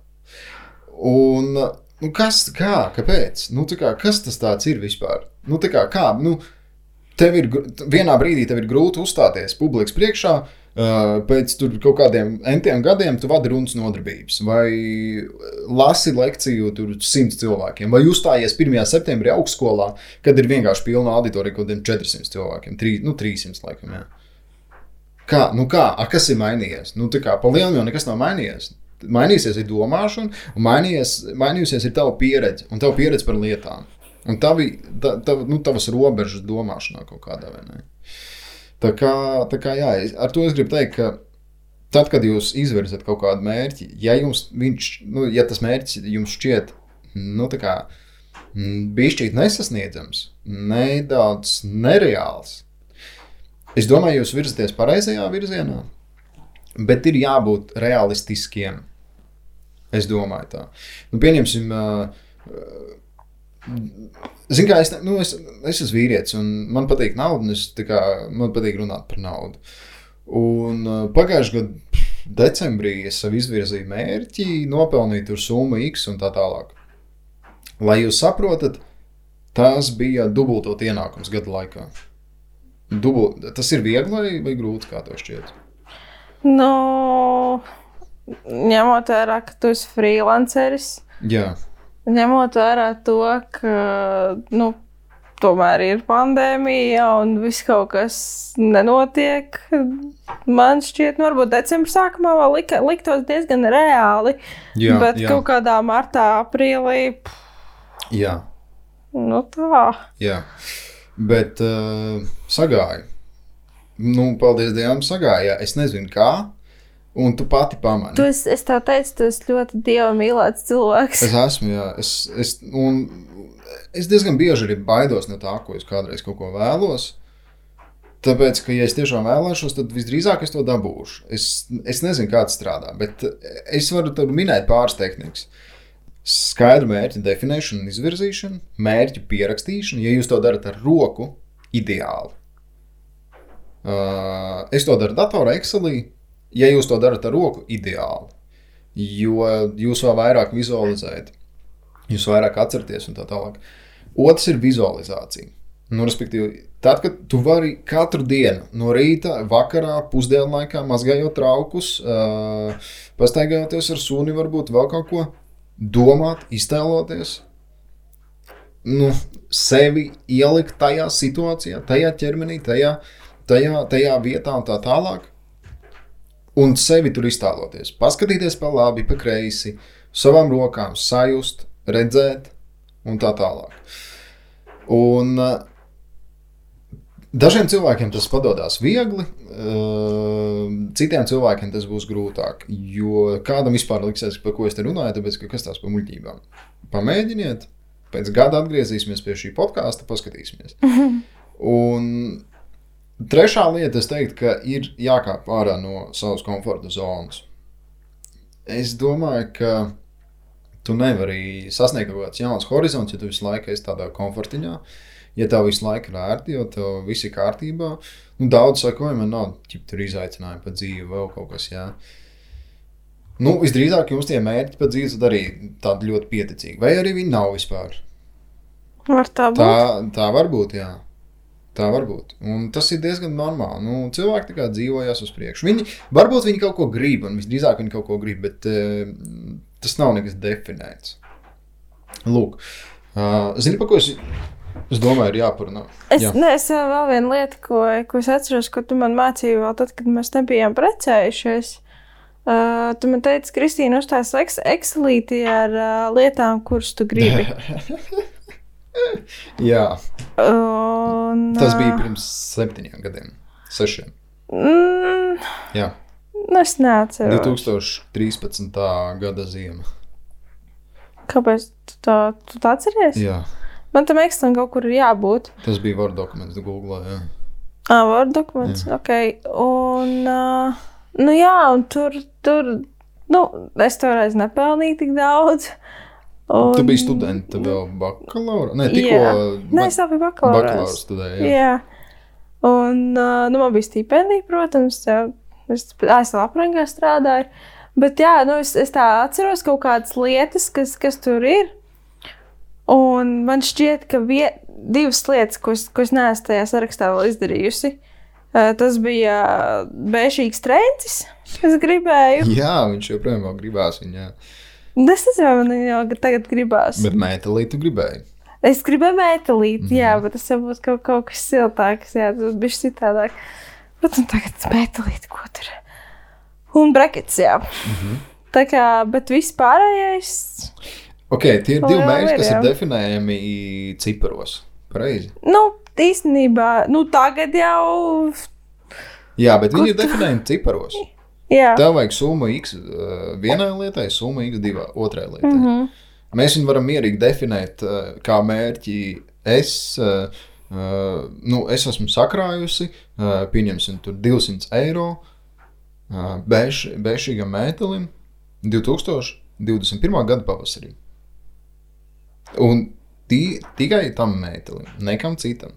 B: Un, nu, kas, kā, kāpēc? Nu, kā, kas tas tāds ir vispār? Nu, kā, kā, nu, tev ir, vienā brīdī tev ir grūti uzstāties publikas priekšā, uh, pēc kaut kādiem entiem gadiem tu vadi runas nodarbības, vai lasi lekciju tur simts cilvēkiem, vai uzstājies 1. septembrī augstskolā, kad ir vienkārši pilna auditorija kaut kādiem 400 cilvēkiem, 3, nu, 300 laikam, jā. Kā, nu kā, a, kas ir mainījies? Nu, tā kā pa lielu jau nekas nav mainījies. Mainīsies ir domāšana, un mainījies, mainījusies ir tava pieredze un tava pieredze par lietām. Un tavi, ta, ta, nu, tavas robežas domāšanā kaut kādā veidā. Tā kā, tā kā jā, ar to es gribu teikt, ka tad, kad jūs izvirzat kaut kādu mērķi, ja, jums viņš, nu, ja tas mērķis jums šķiet nu, kā, mm, bišķīt nesasniedzams, nedaudz nereāls, es domāju, jūs virzaties pareizajā virzienā, bet ir jābūt realistiskiem. Es domāju, tā. Nu, pieņemsim, uh, Ziniet, kā es, nu, es, es esmu vīrietis, un man patīk nauda, un es, kā, man patīk runāt par naudu. Un uh, pagājušajā gadā, decembrī, es sev izvirzīju mērķi, nopelnīt summu X un tā tālāk. Lai jūs saprotat, tas bija dubultot ienākums gada laikā. Dubult, tas ir viegli vai, grūti, kā tev šķiet?
C: Nu, ņemot vērā, ka tu esi freelanceris,
B: Jā,
C: ņemot vērā to, ka nu, tomēr ir pandēmija un viss kaut kas nenotiek. Man šķiet, nu, varbūt decembrī sākumā vēl lika, liktos diezgan reāli.
B: jā,
C: bet
B: jā,
C: kaut kādā martā, aprīlī, pff,
B: jā.
C: nu tā.
B: Jā, bet uh, sagāja. Nu, paldies Dievam, sagāja. Es nezinu, kā. Un tu pati pamani.
C: Tu es, es tev teicu, tu esi ļoti dieva mīlēts cilvēks.
B: Es esmu, jā. Es, es, un es diezgan bieži arī baidos no tā, ko es kādreiz kaut ko vēlos. Tāpēc, ka, ja es tiešām vēlēšos, tad visdrīzāk es to dabūšu. Es, es nezinu, kā tas strādā, bet es varu minēt pāris tehnikas. Skaidru mērķu definēšanu izvirzīšanu, mērķu pierakstīšanu. Ja jūs to darat ar roku, ideāli. Uh, es to daru datorā, Excelī. Ja jūs to darat ar roku, ideāli. Jo jūs vēl vairāk vizualizējat, jūs vairāk atceraties un tā tālāk. Otrs ir vizualizācija. Nu, respektīvi, tad, kad tu vari katru dienu, no rīta, vakarā, pusdienu laikā, mazgājot traukus, uh, pastaigājoties ar suni, varbūt vēl kaut ko domāt, iztēloties, nu, sevi ielikt tajā situācijā, tajā ķermenī, tajā, tajā, tajā vietā un tā tālāk. Un sevi tur iztēloties, paskatīties pa labi, pa kreisi, savām rokām, sajust, redzēt, un tā tālāk. Un uh, dažiem cilvēkiem tas padodas viegli, uh, citiem cilvēkiem tas būs grūtāk. Jo kādam vispār liksies, par ko es te runāju, tāpēc ka kas tās par muļķībām. Pamēģiniet, pēc gada atgriezīsimies pie šī podkāsta, paskatīsimies. Un trešā lieta, es teiktu, ka ir jākāp ārā no savas komforta zonas. Es domāju, ka tu nevari sasniegt kaut kādus jaunus horizontus, ja tu visu laiku esi tādā komfortiņā. Ja tev visu laiku ir ērti, jo tev viss ir kārtībā, nu, daudz saka, man nav ķip, tur izaicinājumi pa dzīvi, vēl kaut kas. Jā. Nu, visdrīzāk jums tie mērķi pa dzīvi tad arī tādi ļoti pieticīgi, vai arī viņi nav vispār.
C: Var tā būt.
B: Tā, tā var būt, jā. Tā var būt. Un tas ir diezgan normāli. Nu, cilvēki tā kā dzīvojas uz priekšu. Viņi, varbūt viņi kaut ko grib, un visdrīzāk viņi kaut ko grib, bet uh, tas nav nekas definēts. Lūk, uh, zini, par ko es, es domāju, ir jāparunā.
C: Es,
B: Jā.
C: ne, es vēl vēl vienu lietu, ko, ko es atceros, ko tu man mācīji vēl tad, kad mēs nebijām precējušies. Uh, tu man teici, Kristīna, uzstājas eks Excelītī ar uh, lietām, kuras tu gribi.
B: Jā,
C: Un,
B: tas bija pirms septiņiem gadiem, sešiem.
C: Mm,
B: Jā,
C: nu es neatceros.
B: 2013. gada ziema.
C: Kāpēc tu tā, tu tā atceries?
B: Jā,
C: Man tam ekstam kaut kur ir jābūt.
B: tas bija Word dokuments, Google. Jā.
C: Ah, Word dokuments. Jā. Ok. Un, uh, nu jā, un tur, tur, nu, es toreiz nepelnīju tik daudz. Un,
B: Tu biji students, tu vēl bakalaura. Nē, tikko
C: Jā. Nē, es jau biju bakalaura.
B: bakalaura studēji. Jā.
C: Jā. Un, uh, nu, man bija stipendija, protams, jā. es ASV aprangā strādāju. Bet, jā, nu, es, es tā atceros kaut kādas lietas, kas, kas tur ir. Un man šķiet, ka vie, divas lietas, ko es, ko es neesmu tajā sarakstā vēl izdarījusi, uh, tas bija bēšīgs trends, kas gribēju.
B: jā, viņš joprojām vēl gribās viņā.
C: Es nezinu, man jau tagad gribās.
B: Bet mētelī tu gribēji.
C: Es gribēju metālīt, mm
B: Mhm.
C: -hmm. jā, bet tas jau būs kaut, kaut kas siltāks, jā, tas būs citādāk. Bet nu tagad metālīt, ko tur. Un brekets, jā. Mm
B: Mhm.
C: -hmm. Tā kā, bet viss pārējais,
B: Ok, tie ir divi
C: ir,
B: kas ir definējami ciparos. Pareizi.
C: nu, īstenībā, nu tagad jau,
B: Jā, bet viņi
C: Kur
B: ir definējami ciparos.
C: Jā.
B: Tev vajag summu X uh, vienai lietai, summu X divā, otrai lietai. Mm. -hmm. Mēs viņu varam mierīgi definēt uh, kā mērķi. Es, uh, nu, es esmu sakrājusi, pieņemsim, tur 200 eiro bēšīgam mētelim 2021. gada pavasarī. Un tī, tikai tam mētelim, nekam citam.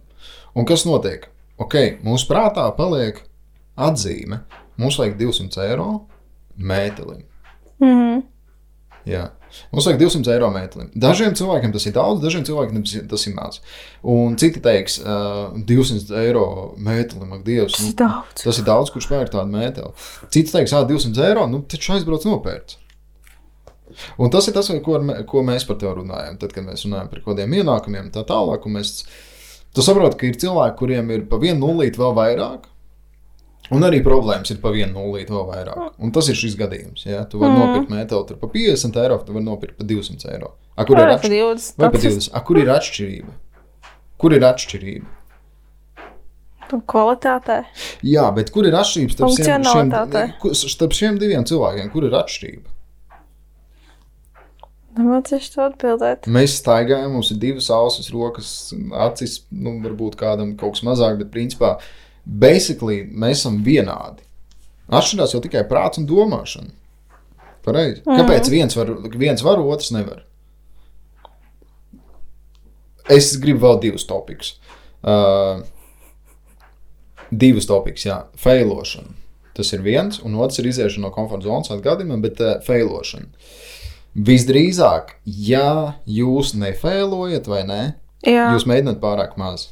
B: Un kas notiek? Ok, mūsu prātā paliek atzīme. Mums vajag 200 eiro mētelim.
C: Mhm.
B: Jā. Mums vajag 200 eiro mētelim. Dažiem cilvēkiem tas ir daudz, dažiem cilvēkiem tas ir- maz. Un citi teiks, uh, 200 eiro mētelim, ak, Dievs.
C: Tas ir
B: Nu,
C: daudz.
B: tas ir daudz, kurš pērk tādu mēteli. Cits teiks, ah, 200 eiro, nu taču aizbrauc nopērts. Un tas ir tas, ko, ko mēs par to runājam. Tad, kad mēs runājam par kaut kādiem ienākumiem, tā tālāk, un mēs tu saproti, ka ir cilvēki, kuriem ir pa vienu nulīti vēl vairāk. Un arī problēmas ir pa vienu nulīti vēl vairāk. Un tas ir šis gadījums. Ja? Tu vari mm. nopirkt metālu par 50 eiro, tu vari nopirkt par 200 eiro. A, kur, ir
C: Vai pa
B: atš...
C: 20?
B: Vai pa
C: Tas ir
B: 20? A, kur ir atšķirība? Kur ir atšķirība?
C: Kvalitātē.
B: Jā, bet kur ir atšķirība starp šiem, šiem, starp šiem diviem cilvēkiem? Kur ir atšķirība?
C: Nemācīšu to atbildēt.
B: Mēs staigājam, mums ir divas ausis, rokas, acis, nu, varbūt kādam kaut kas mazāk, bet principā basically, mēs esam vienādi. Atšķirās jau tikai prāts un domāšana. Pareizi. Kāpēc viens var, viens var, otrs nevar? Es gribu vēl divus topikus. Uh, divus topikus, jā, failošana. Tas ir viens, un otrs ir iziešana no komforta zonas atgādījumiem, bet uh, failošana. Visdrīzāk, ja jūs nefailojat vai ne,
C: Jā.
B: jūs mēģināt pārāk maz.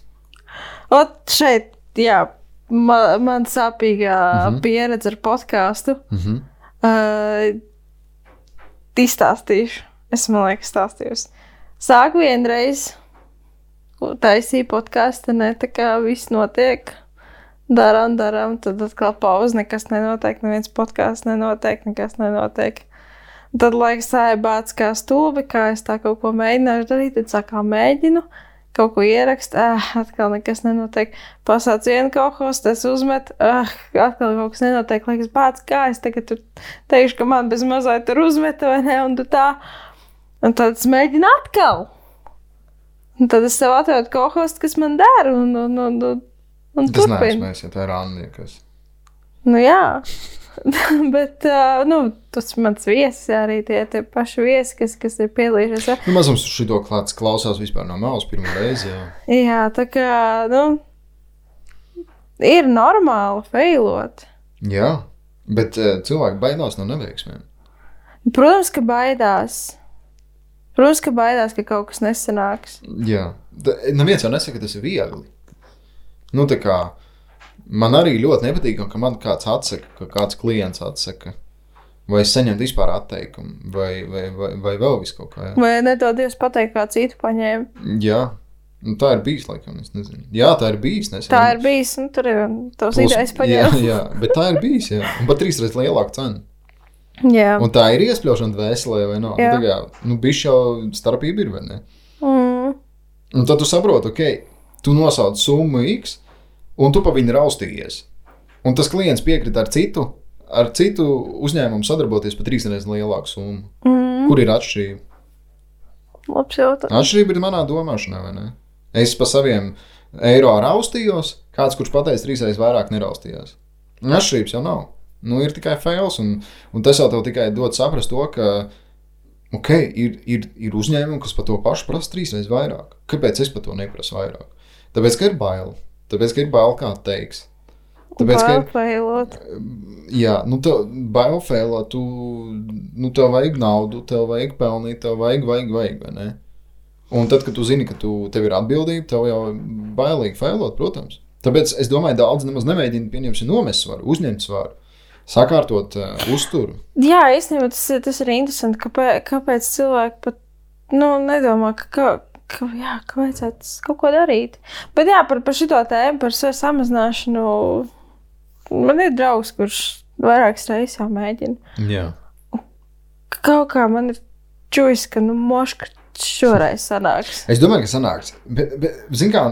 C: Ot šeit, jā, man, man sāpīgā mm -hmm. pieredze ar podkāstu.
B: Mm -hmm.
C: Uh, izstāstīšu. Es man liekas, stāstījusi. Sāku vienreiz, taisīju podkāstu, ne tā kā viss notiek. Darām, darām, tad atkal pauze, nekas nenotiek, neviens podkāsts nenotiek, nekas nenotiek. Tad laiks aibāts kā stūbi, kā es tā kaut ko mēģināšu darīt, tad sākām mēģinu. Kaut ko ierakst, ah, atkal nekas nenotiek. Pasāc vienu kaut ko, tas uzmet, ah, atkal kaut kas nenotiek. Liekas, bāc, kā es tagad tur teikšu, ka man bez mazliet tur uzmeta vai ne, un tu tā. Un tad es mēģinu atkal. Un tad es sev atradu kaut ko, kas man der, un, un, un, un, un
B: Tas neesmu
C: turpinu.
B: mēs, ja tā ir Anna. Kas...
C: Nu jā. Bet, uh, nu, tas mans viesis arī tie, tie paši viesi, kas, kas ir piedalījušies.
B: Nu, Mazums šito klāts klausās vispār no malas pirmo reizi. Jā.
C: Jā, tā kā, nu, ir normāli failot.
B: jā, bet uh, cilvēki baidās no neveiksmēm.
C: Protams, ka baidās. Protams, ka baidās, ka kaut kas nesanāks.
B: Jā, Da- neviens jau nesaka, ka tas ir viegli. Nu, tā kā man arī ļoti nepatīk, ka man kāds atsaka, ka kāds klients atsaka. Vai es saņemtu vispār atteikumu, vai, vai, vai, vai vēl kaut kā. Jā,
C: Vai nedodies pateikt, kā citu paņēma?
B: jā. Nu, tā ir bijis, laikam, es nezinu. Jā, tā ir bijis. Nesen.
C: Tā ir bijis, un tur ir tos idejas
B: Jā,
C: paņēma.
B: jā, bet tā ir bijis. Jā. Un pat trīs reizes lielāka cena.
C: Jā.
B: Un tā ir iespļaušana dvēselē, vai nav?
C: Jā.
B: Nu, tā kā, nu, bišķi jau starpība ir, vai ne?
C: Mm.
B: Un tad tu saproti, ok, tu nosauc summu X, un tu pa viņu raustījies. Un tas klients piekrita ar citu, ar citu uzņēmumu sadarboties par trīs reizes lielāku summu.
C: Mm.
B: Kur ir atšķirība?
C: Labs jautājums.
B: Atšķirība ir manā domāšanā, vai ne? Es pa saviem eiro raustījos, Kāds, kurš pateica trīsreiz vairāk, neraustījās. Atšķirības jau nav. Nu, ir tikai fails, un, un tas jau tev tikai dod saprast to, ka okay, ir, ir, ir uzņēmumi, kas par to pašu prasa trīsreiz vairāk. Kāpēc es par to neprasu vairāk? Tāpēc, ka ir bail. Tāpēc, ka ir bail, kā teiks. Tāpēc, ka ir
C: Bailot.
B: Jā, nu, tev bail failot, tu, nu, tev vajag naudu, tev vajag pelnīt, tev vajag, vajag, vajag, vai ne? Un tad, kad tu zini, ka tu, tev ir atbildība, tev jau bailīgi failot, protams. Tāpēc es domāju, daudz nemaz nemēģina pieņemsim nomest svaru, uzņemt svaru, sakārtot uh, uzturu.
C: Jā, īstenībā tas, ir- tas ir interesanti, kāpēc, kāpēc cilvēki pat nu, nedomā, ka, ka, jā, ka vajadzētu kaut ko darīt. Bet jā, par, par šo tēmu, par svaru samazināšanu, man ir draugs, kurš vairākas reizes jau mēģina.
B: Jā.
C: Kaut kā man ir čūs, ka nu, moška šoreiz sanāks.
B: Es domāju, ka sanāks. Bet, bet zin kā,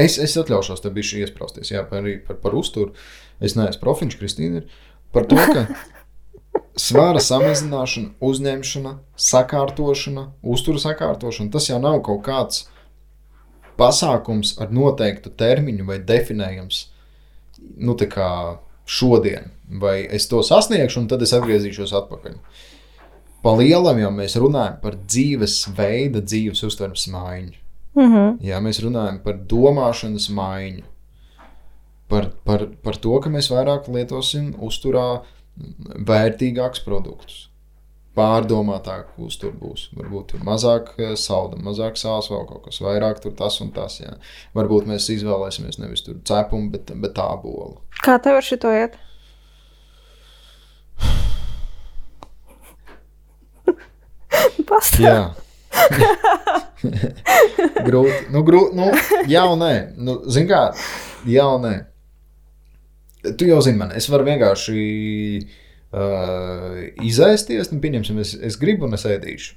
B: es, es atļaušos te bišķi iesprausties, jā, par, par, par uzturu. Es neesmu profiņš, Kristīna ir. Par to, ka svāra samazināšana, uzņemšana, sakārtošana, uzturu sakārtošana, tas jau nav kaut kāds pasākums ar noteiktu termiņu vai definējams, nu tā kā šodien, vai es to sasniegšu, un tad es atgriezīšos atpakaļ. Pa lielam jau mēs runājam par dzīvesveida, dzīves uztveres maiņu.
C: Mm -hmm.
B: Jā, mēs runājam par domāšanas maiņu. Par, par, par to, ka mēs vairāk lietosim uzturā vērtīgākus produktus. Pārdomātāk uztur būs. Varbūt tur mazāk eh, salda, mazāk sāls, vēl kaut kas vairāk tur tas un tas. Jā. Varbūt mēs izvēlēsimies nevis tur cepumu, bet, bet tā bolu.
C: Kā tev ar šo iet? Pastāv.
B: Jā. grūti. Nu, grūti. Nu, jā, un nē. Nu, Zini, kā? Jā, un nē. Tu jau zini, man. Es varu vienkārši uh, izēsties, un pieņemsim, es, es gribu un es ēdīšu.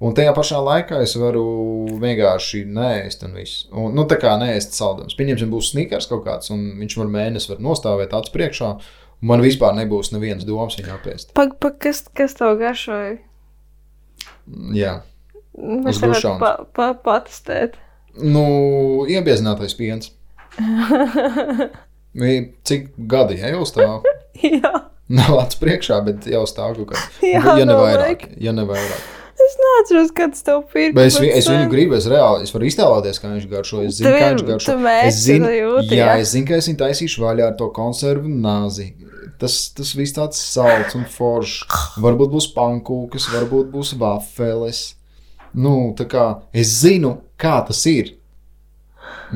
B: Un tajā pašā laikā es varu vienkārši nēst un viss. Un, nu, tā kā nēst saldums. Pieņemsim, būs snikers kaut kāds, un viņš var mēnesi var nostāvēt acis priekšā. Man vispār nebūs nevienas domas viņu apēst.
C: Pag, pag, kas, kas tev garšoja?
B: Jā.
C: Mēs varētu
B: dušām.
C: pa, pa, patestēt.
B: Nu, iebiezinātais piens. Vi- Cik gadi ja, jau stāv?
C: Jā,
B: Nav acis priekšā, bet jau stāv kaut kā.
C: Jā,
B: ja ne vairāk. Ja ne vairāk.
C: es neatceros, kad tas tev pirka.
B: Bet es, vi- es viņu gribu, es reāli, es varu iztēloties, kā viņš garšo. Es zinu,
C: Tu
B: kā viņš garšo. Es zinu,
C: jūti,
B: jā,
C: jā.
B: es zinu, ka es viņu taisīšu vaļā ar to konservu nāzi. Tas, tas viss tāds salds un foršs. Varbūt būs pankūkas, varbūt būs vafeles. Nu, tā kā es zinu, kā tas ir.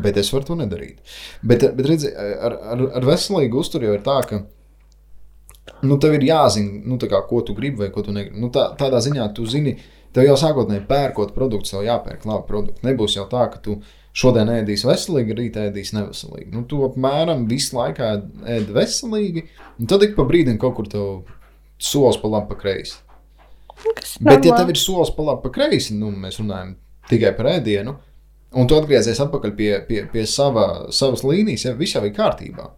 B: Bet es varu to nedarīt. Bet, bet redziet, ar, ar, ar veselīgu uzturu jau ir tā, ka nu, tev ir jāzina, nu, kā, ko tu gribi vai ko tu negribi. Nu, tā, tādā ziņā tu zini, tev jau sākotnēji pērkot produktu, tev jāpērk labi produkti. Nebūs jau tā, ka tu šodien ēdīsi veselīgi, rīt ēdīsi neveselīgi. Nu, tu apmēram visu laiku ēd- veselīgi, un tad ik pa brīdim kaut kur tev solis pa labi, pa kreisi.
C: Kas
B: Bet, ja tev ir solis pa labi, pa kreisi, nu, mēs runājam tikai par ēdienu, un tu atgriezies atpakaļ pie, pie, pie sava, savas līnijas, ja viss jau ir kārtībā.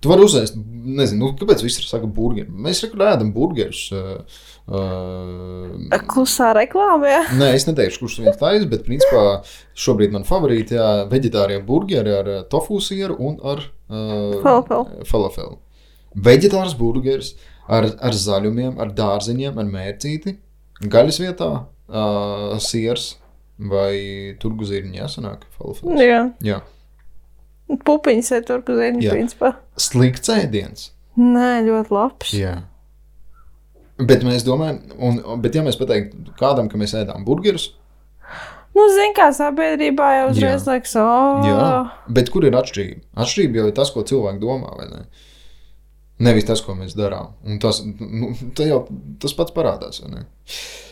B: Tu vari uzēst, nezinu, nu, kāpēc visi saka, burgeri. Mēs rekur ēdam burgerus. Uh, uh,
C: Klusā reklāmā.
B: Nē, es neteikšu, kurš viens taisa, bet principā šobrīd man favorīti ir vegetārie burgeri ar uh, tofu sieru un ar uh,
C: Falafelu.
B: falafelu. Vegetārs burgeris ar, ar zaļumiem, ar dārziņiem, ar mērcīti, gaļas vietā, uh, siers vai turguzīriņa jāsanāk. Falafels.
C: jā.
B: Jā.
C: Pupiņas ir tur, zini,
B: Jā.
C: principā.
B: Slikts ēdiens.
C: Nē, ļoti labs.
B: Jā. Bet mēs domājam, un, bet ja mēs pateiktu kādam, ka mēs ēdām burgerus,
C: Nu, zini, kā sabiedrībā jau uzreiz liekas, oh,
B: Jā, bet kur ir atšķirība? Atšķirība jau ir tas, ko cilvēki domā, vai ne? Nevis tas, ko mēs darām. Un tas, nu, jau tas pats parādās.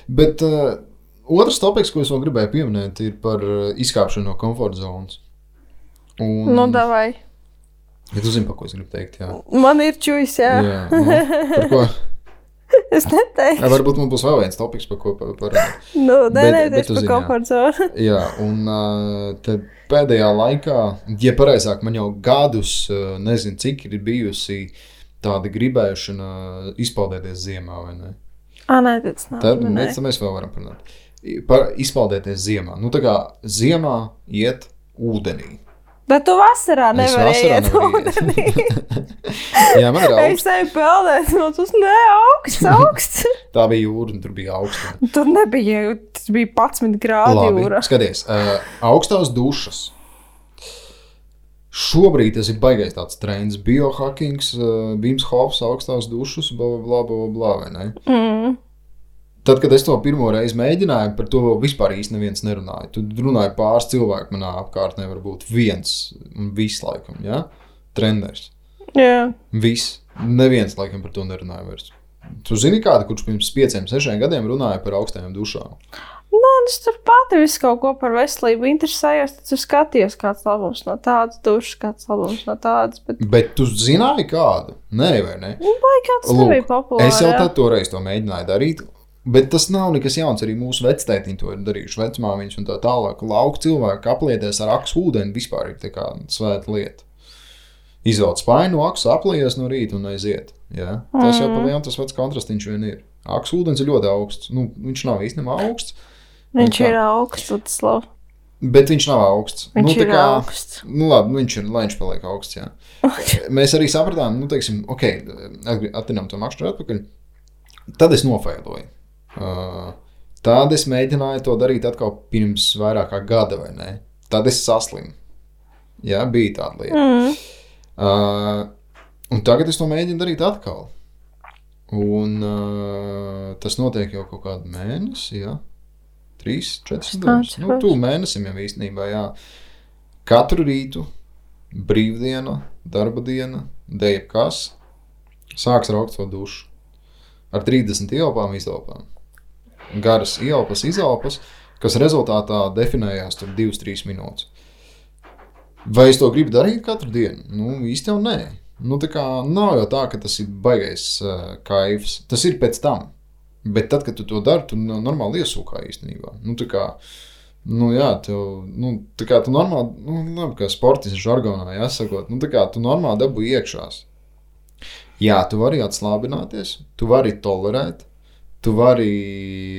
B: Bet uh, otrs topoks, ko es vēl gribēju pieminēt, ir par uh, izkāpšanu no komforta zonas. Un,
C: nu, davai.
B: ja tu zini, par ko es gribu teikt, jā.
C: Man ir čūs, jā. jā.
B: nu, par ko,
C: Es neteiktu.
B: jā, varbūt mums būs vēl viens topoks, par ko par, parunāt.
C: Nu, nē,
B: Bet-
C: nē,
B: bet
C: par komforta zonu.
B: Jā, un uh, tad pēdējā laikā, ja pareizāk, man jau gadus, uh, nezinu, cik ir bijusi tāda gribēšana izpaudēties ziemā, vai ne?
C: Ah, nē, tas nav.
B: Tad mēs, mēs vēl varam parunāt. Par izpaudēties ziemā. Nu, tā kā ziemā iet ūdenī.
C: Bet tu vasarā
B: Es
C: nevari iet ūdenī.
B: Jā, man ir
C: Es
B: augsts.
C: tevi peldēju, no tas ne augsts, augsts.
B: Tā bija jūra, un tur bija augsts.
C: Tur nebija, tas bija 11 grādi
B: Labi,
C: jūra.
B: skaties, uh, augstās dušas. Šobrīd tas ir baigais tāds trends. Biohackings, uh, Vims Hofs, augstās dušas, bla, bla, bla, bla, bla vai ne?
C: Mm.
B: Tad, kad es to pirmo reizi mēģināju, par to vispār īsti neviens nerunāja. Tur runāja pāris cilvēku manā apkārtnē, varbūt viens un viss laikam, ja? Treneris.
C: Jā,
B: Viss. Neviens laikam par to nerunāja vairs. Tu zini, kāda, kurš pirms pieciem, sešiem gadiem runāja par augstajām dušām?
C: Nē, es tur pati visu kaut ko par veselību interesējos. Tad es skatījos, kāds labums no tādas dušas, kāds labums no tādas. Bet
B: Bet tu zināji kādu? Nē, vai ne?
C: vai kāds
B: Lūk,
C: nebija populārs?
B: Es jau tad toreiz to mēģināju darīt. Bet tas nav nekas jauns. Arī mūsu vectētiņi to ir darījuši. Vecmāmiņas un tā tālāk. Lauka cilvēki aplieties ar aksu ūdeni vispār ir tā kā svēta lieta. Izvelc spainu, aksu aplies no rīta un aiziet. Ja? Tas jau pa lielu tas pats kontrastiņš vien ir. Aksu ūdens ir ļoti augsts. Nu, viņš nav īstenībā augsts,
C: Viņš ir augsts, Lutslav.
B: bet viņš nav augsts.
C: Viņš
B: nu, tā
C: ir
B: kā-
C: augsts.
B: Nu, labi, viņš ir, lai viņš paliek augsts. Jā. Mēs arī sapratām, nu, teiksim, ok, attīstām to makšķeru atpakaļ. Tad es nofailoju. Tad es mēģināju to darīt atkal pirms vairāk kā gada, vai ne? Tad es saslimu. Jā, bija tāda lieta.
C: Mm.
B: Uh, un tagad es to mēģinu darīt atkal. Un uh, tas notiek jau kaut kādu mēnesi, jā. Trīs, četras dienas. Nu, tu mēnesim jau īstenībā, jā. Katru rītu, brīvdiena, darba diena, deja kas, sāks raukt to dušu. Ar 30 ielpām, izelpām. Garas ielpas, izelpas, kas rezultātā definējās tur 2-3 minūtes. Vai es to gribu darīt katru dienu? Nu, īsti jau nē. Nu, tā kā nav jau tā, ka tas ir baisais uh, kaifs. Tas ir pēc tam. Bet tad, kad tu to dari, tu no- normāli iesūkā īstenībā. Nu, tā kā, nu, jā, tev, nu, tā kā tu normāli, nu, labi, kā sportists žargonā, jāsakot, nu, tā kā tu normāli dabū iekšās. Jā, tu vari atslābināties, tu vari tolerēt, tu vari,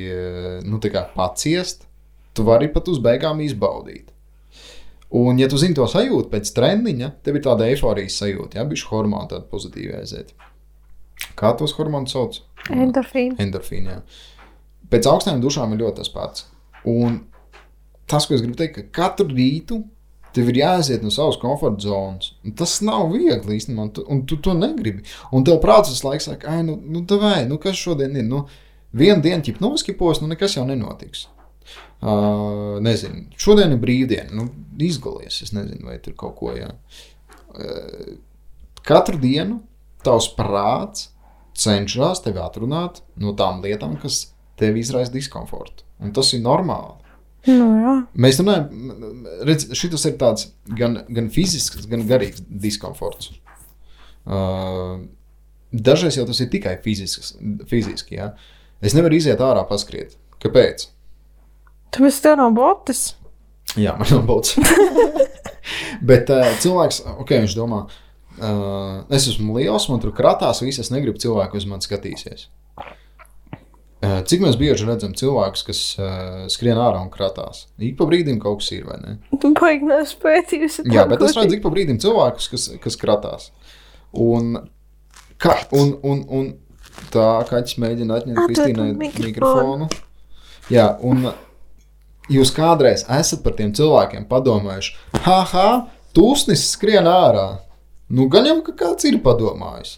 B: eh, nu, tā paciest, tu vari pat uz beigām izbaudīt. Un, ja tu zini to sajūtu pēc treniņa, tev ir tāda eifórijas sajūta, ja bija hormoni tādi pozitīvi aiziet. Kā tos hormonus sauc?
C: Endorfīna.
B: Endorfīna. jā. Pēc augstām dušām ir ļoti tas pats. Un tas, ko es gribu teikt, ka katru rītu tev ir jāaiziet no savas komforta zonas. Un Tas nav viegli īstenībā, un tu, un tu to negribi. Un tev prāts visu laiku saka, ah, nu, nu, vai, nu kas šodien ir? Nu, Vienu dienu ķip noskipos, nu nekas jau nenotiks. Uh, nezinu, šodien ir brīvdiena, nu, izgalies. Es nezinu, vai tur kaut ko jā. Uh, katru dienu tavs prāts cenšas tevi atrunāt no tām lietām, kas tev izraisa diskomfortu. Un tas ir normāli.
C: Nu, jā.
B: Mēs runājam, redz, šis ir tāds gan, gan fizisks, gan garīgs diskomforts. Uh, dažreiz jau tas ir tikai fizisks, fiziski. Ja? Es nevaru iziet ārā paskriet. Kāpēc?
C: Tāpēc tev nav botas.
B: Jā, man nav bauts. Bet uh, cilvēks, ok, viņš domā, uh, es esmu liels, man tur kratās, viss es negribu cilvēku uz mani skatīsies. Uh, cik mēs bieži redzam cilvēkus, kas uh, skrien ārā un kratās? Ik pa brīdim kaut kas ir, vai ne?
C: Baigi nespētījusi.
B: Jā, bet es redzu ik pa brīdim cilvēkus, kas, kas kratās. Un, ka, un, un, un tā kaķis mēģina atņemt Kristīnai
C: mikrofonu.
B: mikrofonu. Jā, un jūs kādreiz esat par tiem cilvēkiem padomājuši, ha, ha, tūsnis skrien ārā. Nu, gan jau ka kāds ir padomājis.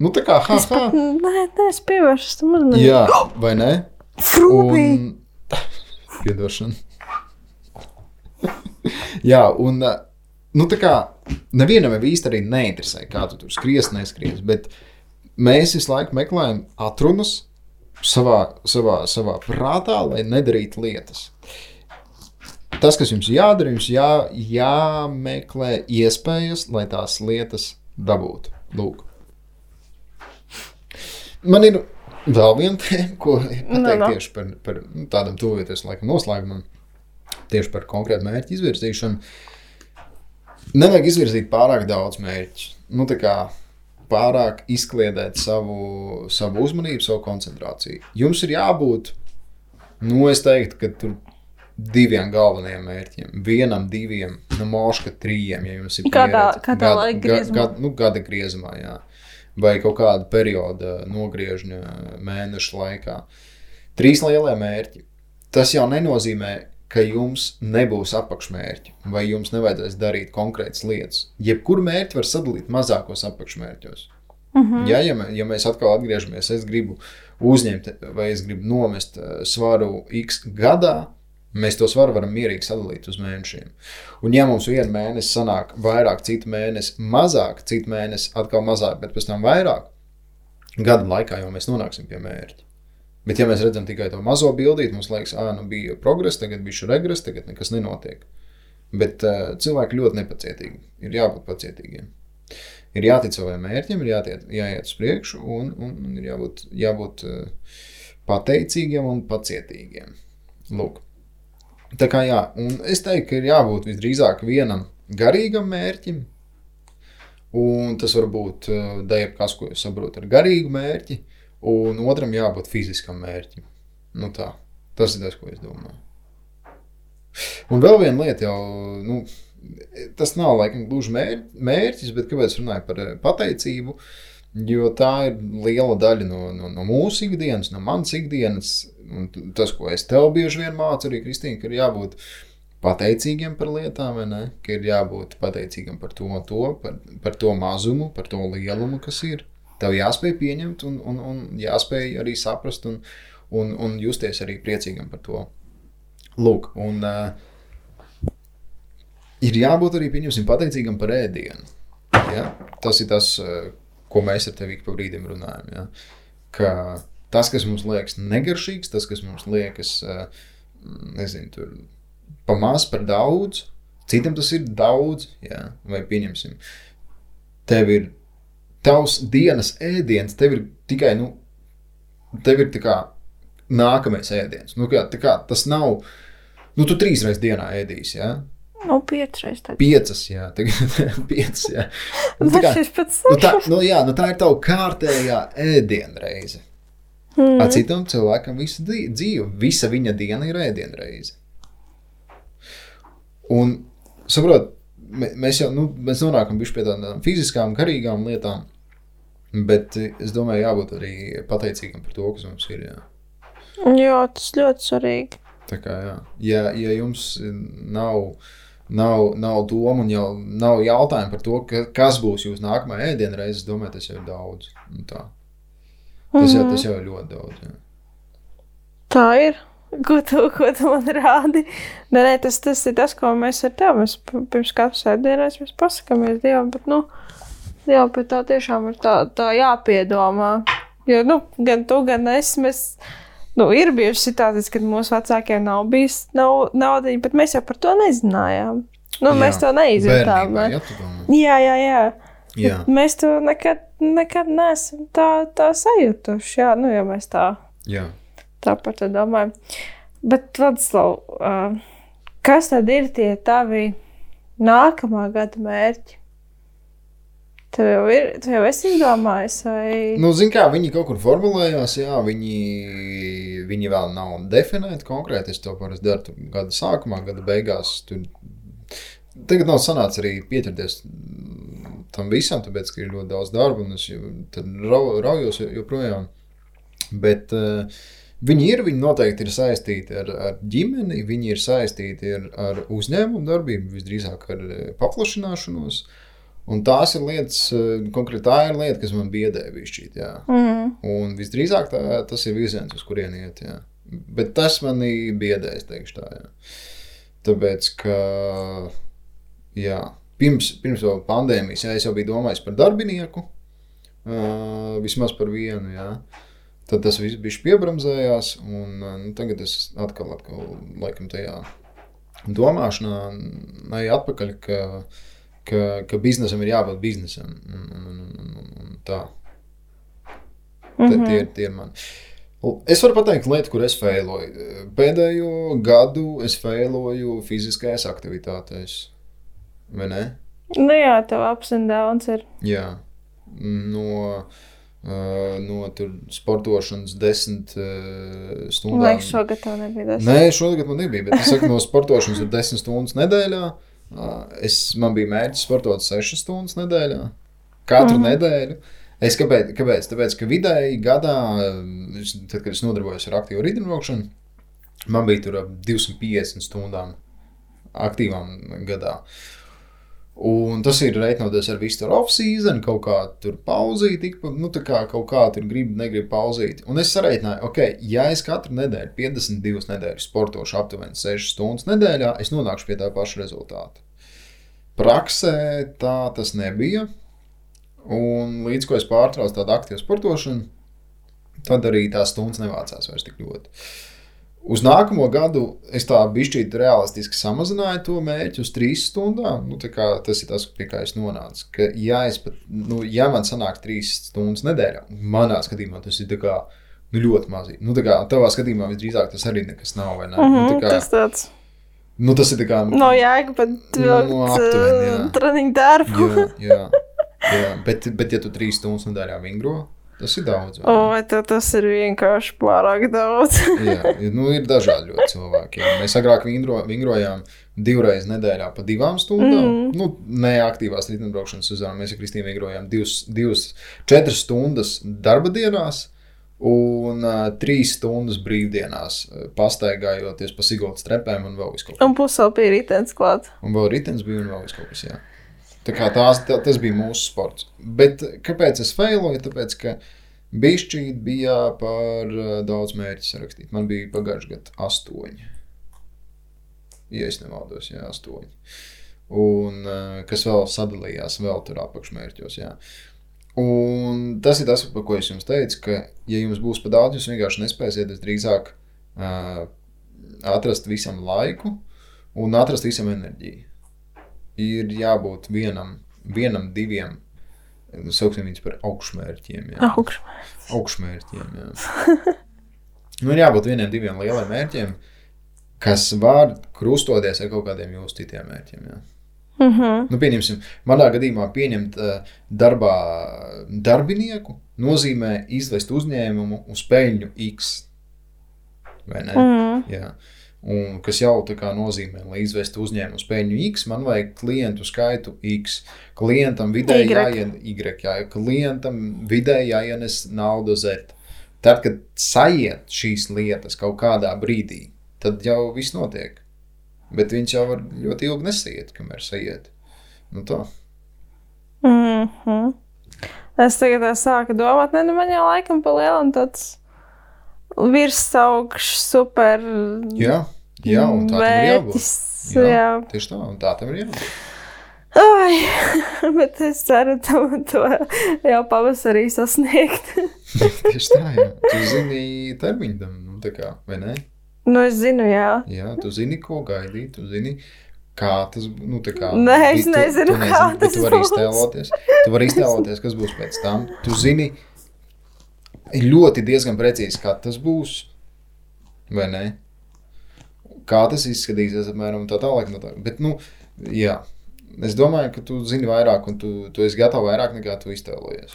B: Nu, tā kā, ha, ha.
C: nē, nē, es pievēršos tam uzmanību.
B: Jā, vai ne?
C: Frūbī.
B: Un... Piedošana. Jā, un uh, nu, tā kā nevienam jau īsti arī neinteresē, kā tu tur skries, neskries. Bet mēs visu laiku meklējam atrunas savā, savā, savā prātā, lai nedarītu lietas. Tas, kas jums jādara, jums jā, jāmeklē iespējas, lai tās lietas dabūtu. Lūk. Man ir vēl viena tēma, ko pateikt
C: Nu, nu.
B: tieši par, par nu, tādam tuvojoties laikam noslēgumam, tieši par konkrētu mērķu izvirzīšanu. Nevajag izvirzīt pārāk daudz mērķu. Nu, tā kā pārāk izkliedēt savu, savu uzmanību, savu koncentrāciju. Jums ir jābūt, nu, es teiktu, ka tur diviem galvenajiem mērķiem. Vienam, diviem, no mūža trījiem, ja jums ir
C: Kādā-
B: pieredze.
C: kādā
B: Gada-
C: laika griezumā?
B: gada- nu, gada griezumā, jā. Vai kaut kāda perioda nogriežņa mēneša laikā. Trīs lielie mērķi. Tas jau nenozīmē, ka jums nebūs apakšmērķi, vai jums nevajadzēs darīt konkrētas lietas. Jebkuru mērķi var sadalīt mazākos apakšmērķos.
C: Mhm.
B: Ja, ja, mē, ja mēs atkal atgriežamies, es gribu uzņemt, vai es gribu nomest eh, svaru X gadā, mēs to svaru varam mierīgi sadalīt uz mēnešiem. Un, ja mums vienu mēnesi sanāk vairāk, citu mēnesi mazāk, citu mēnesi atkal mazāk, bet pēc tam vairāk, gada laikā jau mēs nonāksim pie mērķa. Bet, ja mēs redzam tikai to mazo bildīti, mums liekas, ah, nu bija progress, tagad bija regress, tagad nekas nenotiek. Bet uh, cilvēki ļoti nepacietīgi. Ir jābūt pacietīgiem. Ir jātic saviem mērķiem, ir jātiet, jāiet uz priekšu, un, un, un ir jābūt, jābūt uh, pateicīgiem un pacietīgiem. Lūk. Tā kā jā, un es teiktu, ka ir jābūt visdrīzāk vienam garīgam mērķim, un tas var būt uh, jebkas, ko jūs saprotat ar garīgu mērķi, un otram jābūt fiziskam mērķim. Nu tā, tas ir tas, ko es domāju. Un vēl viena lieta, jau, nu, tas nav laikam gluži mēr, mērķis, bet kāpēc runāju par eh, pateicību? Jo tā ir liela daļa no, no, no mūsu ikdienas, no manas ikdienas. Tas, ko es tev bieži vien mācu, arī Kristīna, ka ir jābūt pateicīgiem par lietām? Ka ir jābūt pateicīgam par to, to par, par to mazumu, par to lielumu, kas ir. Tev jāspēj pieņemt, un, un, un jāspēj arī saprast un, un, un justies arī priecīgam par to. Lūk, un uh, ir jābūt arī pateicīgam par ēdienu. Ja? Tas ir tas, uh, ko mēs ar tevi ik pa brīdim runājam. Ja? Ka tas, kas mums liekas negaršīgs, tas, kas mums liekas, uh, nezinu, tur pamās par daudz, citam tas ir daudz. Ja? Vai pieņemsim, tev ir tavs dienas ēdiens, tev ir tikai, nu, tev ir kā nākamais ēdiens. Nu, kā, kā, tas nav, nu, tu trīs reizes dienā ēdīsi, ja?
C: Nu, tā.
B: Piecas, jā, tagad piecas, jā. Nu, tā, kā, nu, tā, nu, jā, nu, tā ir tava kārtējā ēdienreize. Mm. Citam cilvēkam visu dī- dzīve, visa viņa diena ir ēdienreize. Un, saprot, mē- mēs jau, nu, mēs nonākam pie tādām fiziskām, garīgām lietām, bet eh, es domāju, jābūt arī pateicīgam par to, kas mums ir, jā.
C: Jā, tas ļoti svarīgi.
B: Tā kā, jā. Ja, ja jums nav, nav, nav doma un jau nav jautājumu par to, ka, kas būs jūsu nākamā ēdiena reize, es domāju, tas jau ir daudz. Nu tā. Tas, jau, tas jau ir ļoti daudz. Jā.
C: Tā ir. Ko tu, ko tu man rādi? Nē, nē, tas, tas ir tas, ko mēs ar tevi mēs pirms katras ēdienas mēs pasakāmies Dievam. Bet, nu, jā, bet tā tiešām ir tā, tā jāpiedomā. Jo, nu, gan tu, gan es, mēs, nu, ir bijušas situācijas, kad mūsu vecākiem nav bijis nav, naudiņa, bet mēs jau par to nezinājām. Nu, jā, mēs to neizjūtām.
B: Bērnībā,
C: ne? Jā, jā, jā.
B: jā.
C: Mēs to nekad, nekad neesam tā, tā sajutuši. Jā, nu, ja mēs tā
B: jā.
C: tā par to domājam. Bet, Vladislav, kas tad ir tie tavi nākamā gada mērķi? Tev jau ir, tu jau esi izdomājis, vai
B: Nu, zin kā, viņi kaut kur formulējās, jā, viņi, viņi vēl nav definēti konkrēti. Es to parasti daru gada sākumā, gada beigās. Tur... Tagad nav sanācis arī pieķerties tam visam, tāpēc, ka ir ļoti daudz darba un es jau raujos jo- joprojām. Bet uh, viņi ir, viņi noteikti ir saistīti ar, ar ģimeni, viņi ir saistīti ar, ar uzņēmumu darbību, visdrīzāk ar eh, paplašināšanos. Un tās ir lietas, eh, konkrēti tā ir lieta, kas man biedē višķīt,
C: mm,
B: Un visdrīzāk tā, tas ir virziens, uz kurien iet. Jā. Bet tas manī biedē, es teikšu tā. Jā. Tāpēc, ka jā, pirms, pirms pandēmijas jā, es jau biju domājis par darbinieku, uh, vismaz par vienu. Jā. Tad tas viss bija piebremzējās, un uh, nu, tagad es atkal, atkal laikam tajā domāšanā eju atpakaļ, ka, ka, ka biznesam ir jābūt biznesam. Un, un, un, un, un, un tā.
C: Mhm.
B: Tie, tie, ir- tie ir mani. Es varu pateikt, lietu, kur es failoju. Pēdējo gadu es failoju fiziskajās aktivitātēs. Vai ne?
C: nu jā, tev ups un downs ir.
B: Jā. No Uh, no tur sportošanas desmit uh, stundām.
C: Liekas, šogad tev nebija tas.
B: Nē, šogad man nebija, bet es saku, no sportošanas ir desmit stundas nedēļā. Uh, es, man bija mērķis sportot sešas stundas nedēļā. Katru mm nedēļu. Es kāpēc? kāpēc? Tāpēc, ka vidēji gadā, es- tad, kad es nodarbojos ar aktīvu riteņbraukšanu, man bija tur ap 250 stundām aktīvām gadā. Un tas ir reiķinoties ar visu off-season, kaut kā tur pauzīt, tik, pa- nu, tā kā kaut kā tur grib, negrib pauzīt. Un es sareiķināju, ok, ja es katru nedēļu, 52 nedēļas sportošu aptuveni 6 stundas nedēļā, es nonākšu pie tā paša rezultāta. Praksē tā tas nebija. Un līdz ko es pārtraucu tādu aktīvu sportošanu, tad arī tās stundas nevācās vairs tik ļoti. Uz nākamo gadu es tā bišķīgi realistiski samazināju to mērķi uz trīs stundām. Nu, tas ir tas, pie kā es nonācu. Ka, ja, es pat, nu, ja man sanāk trīs stundas nedēļā, manā skatījumā tas ir kā, nu, ļoti mazīgi. Nu, kā tavā skatījumā visdrīzāk tas arī nekas nav. Ne?
C: Mm
B: Nu,
C: -hmm,
B: tā kā,
C: tas tāds
B: nu, tas ir tā kā.
C: no jēga pat
B: Nu, aptuveni, jā.
C: treniņu darbu.
B: jā, jā, jā. Bet, bet, ja tu trīs stundas nedēļā vingro, tas ir daudz. vai?
C: O, vai tev tas ir vienkārši pārāk daudz?
B: Jā, nu, ir dažādi ļoti cilvēki. Jā. Mēs agrāk vingro, vingrojām divreiz nedēļā pa divām stundām. Mm. Nu, neaktīvās riteņbraukšanas sezonā mēs ar Kristīnu vingrojām divas, divas, četras stundas darba dienās. Un uh, trīs stundas brīvdienās, pastaigājoties pa Sigūdas trepēm un vēl visu kaut ko.
C: Un pusē bija rītdienas klāta.
B: Un vēl ritenis bija un vēl kas. Jā. Tā kā tās, tā, tas bija mūsu sports. Bet kāpēc es failoju? Tāpēc, ka bišķīt bija par uh, daudz mērķu sarakstīt. Man bija pagājuši gadu astoņi. Ja es nemaldos, jā, astoņi. Un uh, kas vēl sadalījās vēl tur apakšmērķos. Jā. Un tas ir tas, par ko es jums teicu, ka, ja jums būs par daudz, jūs vienkārši nespēsiet drīzāk uh, atrast visam laiku un atrast visam enerģiju. Ir jābūt vienam, vienam diviem, nu, sauksim viņus par augšmērķiem. Jā.
C: Augšā.
B: Augšmērķiem, jā. nu, ir jābūt vieniem, diviem lieliem mērķiem, kas var krustoties ar kaut kādiem jūsu citiem mērķiem. Jā.
C: Mm -hmm.
B: Nu, pieņemsim, manā gadījumā pieņemt uh, darbā darbinieku nozīmē izvest uzņēmumu uz peļņu X. Vai ne?
C: Mm.
B: Jā. Un kas jau tā kā nozīmē, lai izvestu uzņēmumu uz peļņu X, man vajag klientu skaitu X. Klientam vidēji jāien Y, jā, klientam vidēji jāienes nauda Z. Tad, kad sajiet šīs lietas kaut kādā brīdī, tad jau viss notiek. Bet viņš jau var ļoti ilgi nesaiet, kamēr sajiet. Nu tā.
C: Mm -hmm. Es tagad tā sāku domāt, ne, nu man jau laikam pa lielam tāds virsaugšs, super
B: Jā, jā un tā tam ir jābūt. Jā.
C: Jā.
B: Tieši tā, un tā tam ir jābūt.
C: Ai, bet es ceru, to, to jau pavasarī sasniegt.
B: Tieši tā, jā. Tu zini termiņu tam, nu tā kā, vai ne?
C: nu, es zinu, jā.
B: Jā, tu zini, ko gaidīt, tu zini, kā tas, nu kā.
C: Nē, es
B: tu-
C: nezinu,
B: tu
C: kā
B: bet
C: tas
B: tu vari
C: būs.
B: iztēloties, tu vari iztēloties, kas būs pēc tam. Tu zini, ļoti diezgan precīzi, kā tas būs, vai ne? Kā tas izskatīsies, apmēram tā tālāk. No tā. Bet, nu, jā. Es domāju, ka tu zini vairāk, un tu, tu esi gatavs vairāk nekā tu iztēlojies.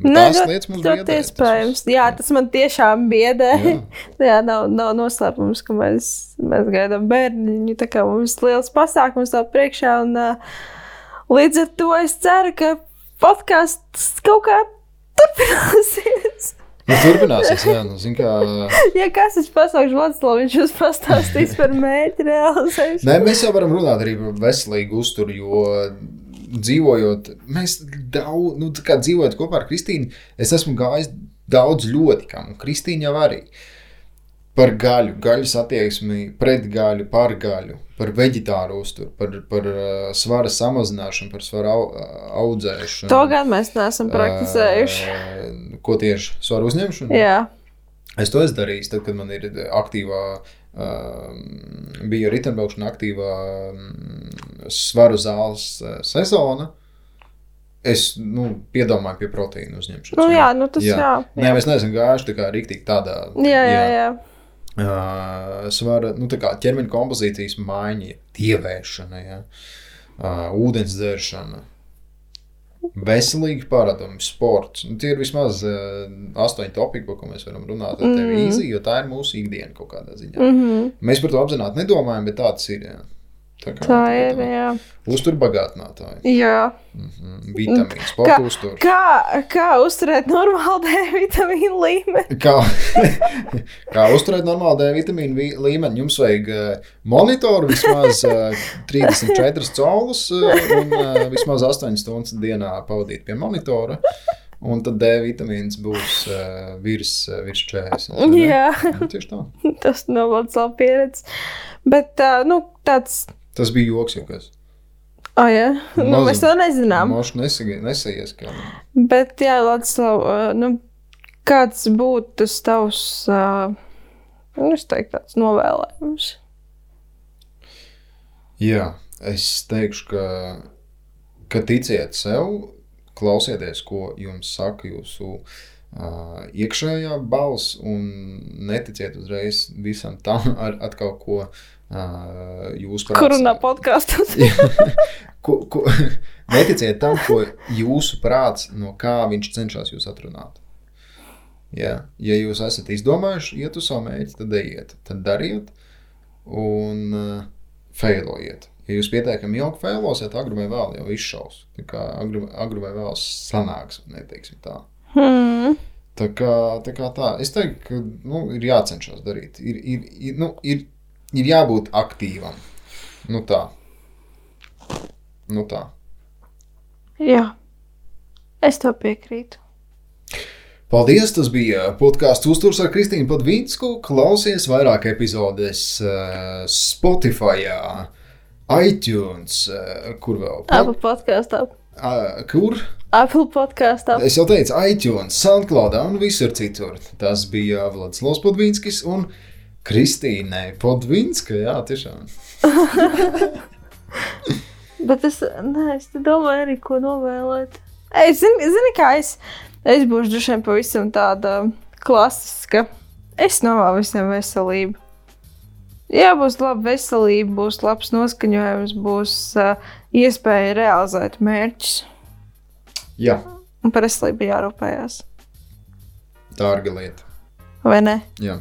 C: Nē,
B: tās
C: ļoti-
B: lietas mums
C: ļoti
B: tas
C: iespējams.
B: viss.
C: Jā, tas man tiešām biedē.
B: Jā.
C: Jā, nav, nav noslēpums, ka mēs, mēs gaidām bērniņu. Tā kā mums ir liels pasākums vēl priekšā. Un, uh, līdz ar to es ceru, ka podkāsts kaut kā turpināsies.
B: Nu, turpināsies, jā, nu, zin, kā.
C: Ja kas ir pasaules Vladislavs, viņš jums pastāstīs par mērķi realizēšanu.
B: Nē, mēs jau varam runāt arī par veselīgu uzturu, jo dzīvojot, mēs daudz, nu, tā kā dzīvojot kopā ar Kristīnu, es esmu gājis daudz ļoti kam, un Kristīna jau arī. Par gaļu, gaļas attieksmi pret gaļu, par gaļu, par veģetāru uzturu, par, par uh, svara samazināšanu, par svara au, audzēšanu.
C: To gan mēs neesam praktizējuši.
B: Uh, ko tieši svaru uzņemšanu?
C: Jā,
B: Es to esmu darījis, tad, kad man ir aktīvā, uh, bija riteņbraukšana, aktīvā um, svaru zāles uh, sezona. Es nu, piedomāju pie proteīna uzņemšanas.
C: nu, jā, nu tas jā. jā.
B: Nē, mēs neesam gājuši tā kā rīktīgi tādā
C: Jā, jā, jā.
B: Uh, svara, nu, kā ķermeņa kompozīcijas maiņa, tievēšana, ja? uh, ūdens dzeršana, veselīgi paradumi, sports. Nu, tie ir vismaz uh, astoņi topiki, par ko mēs varam runāt ar tevi
C: Mm.
B: īsi, jo tā ir mūsu ikdiena kaut kādā ziņā.
C: Mm -hmm.
B: Mēs par to apzināti nedomājam, bet tā tas ir. Jā. Tā, kā,
C: Tā ir. Jā.
B: Uzturbagātinātāji.
C: jā.
B: Mm, vitamīns, sporta uztur.
C: Kā, kā uzturēt normālu D vitamīnu līmeni?
B: Kā, kā uzturēt normālu D vitamīnu vi- līmeni? Jums vajag uh, monitoru vismaz uh, 34 caulas uh, un uh, vismaz 8 stundas dienā pavadīt pie monitora. Un tad D vitamīns būs uh, virs, uh, virs 40. vai ne?
C: Jā,
B: Nu, Tieši tā.
C: tas nav labs labi pieredze. Bet, uh, nu, tāds.
B: Tas bija joks, jau kas.
C: Oh, jā, nu,
B: Mazum.
C: mēs to nezinām.
B: Mošs nesaies, ka
C: Bet, jā, Ladislav, uh, nu, kāds būtu tas tavs, uh, nu, es teiktu, tāds novēlējums?
B: Jā, es teikšu, ka, ka ticiet sev, klausieties, ko jums saka jūsu uh, iekšējā balss, un neticiet uzreiz visam tam, ar atkal ko uh, jūs
C: Kur runā
B: prāts.
C: podkāstos?
B: neticiet tam, ko jūsu prāts, no kā viņš cenšas jūs atrunāt. Ja, ja jūs esat izdomājuši, iet uz savu mērķi, tad ejiet, tad dariet un uh, failojiet. Ja jūs pietiekami ilgi failosiet, agri vai vēl jau izšaus. Tā kā agri, agri vai vēl sanāks, neteiksim tā.
C: Hmm.
B: Tā kā, tā kā tā, es teiktu, ka nu, ir jācenšas darīt. Ir, ir, ir, nu, ir, ir jābūt aktīvam. Nu tā. Nu tā.
C: Jā, es to piekrītu.
B: Paldies! Tas bija podkāsts Uzturs ar Kristīnu Padvīnsku. Klausies vairāk epizodēs uh, Spotify, iTunes, uh, kur vēl?
C: Apple podkāstā.
B: Uh, kur?
C: Apple podkāstā.
B: Es jau teicu, iTunes, SoundCloud un visur citur. Tas bija Vladislavs Podvīnskis un Kristīne Podvīnska. Jā, tiešām.
C: Bet es, nē, es domāju arī, ko novēlēt. Es zinu, zini, kā es, es būšu vien pavisam tāda klasiska. Es novēlu visiem veselību. Jā, būs laba veselība, būs labs noskaņojums, būs uh, iespēja realizēt mērķus.
B: Jā,
C: Un par veselību jārūpējas.
B: dārga lieta.
C: Vai ne?
B: Jā.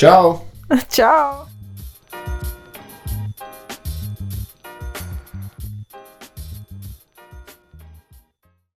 B: Čau!
C: Čau!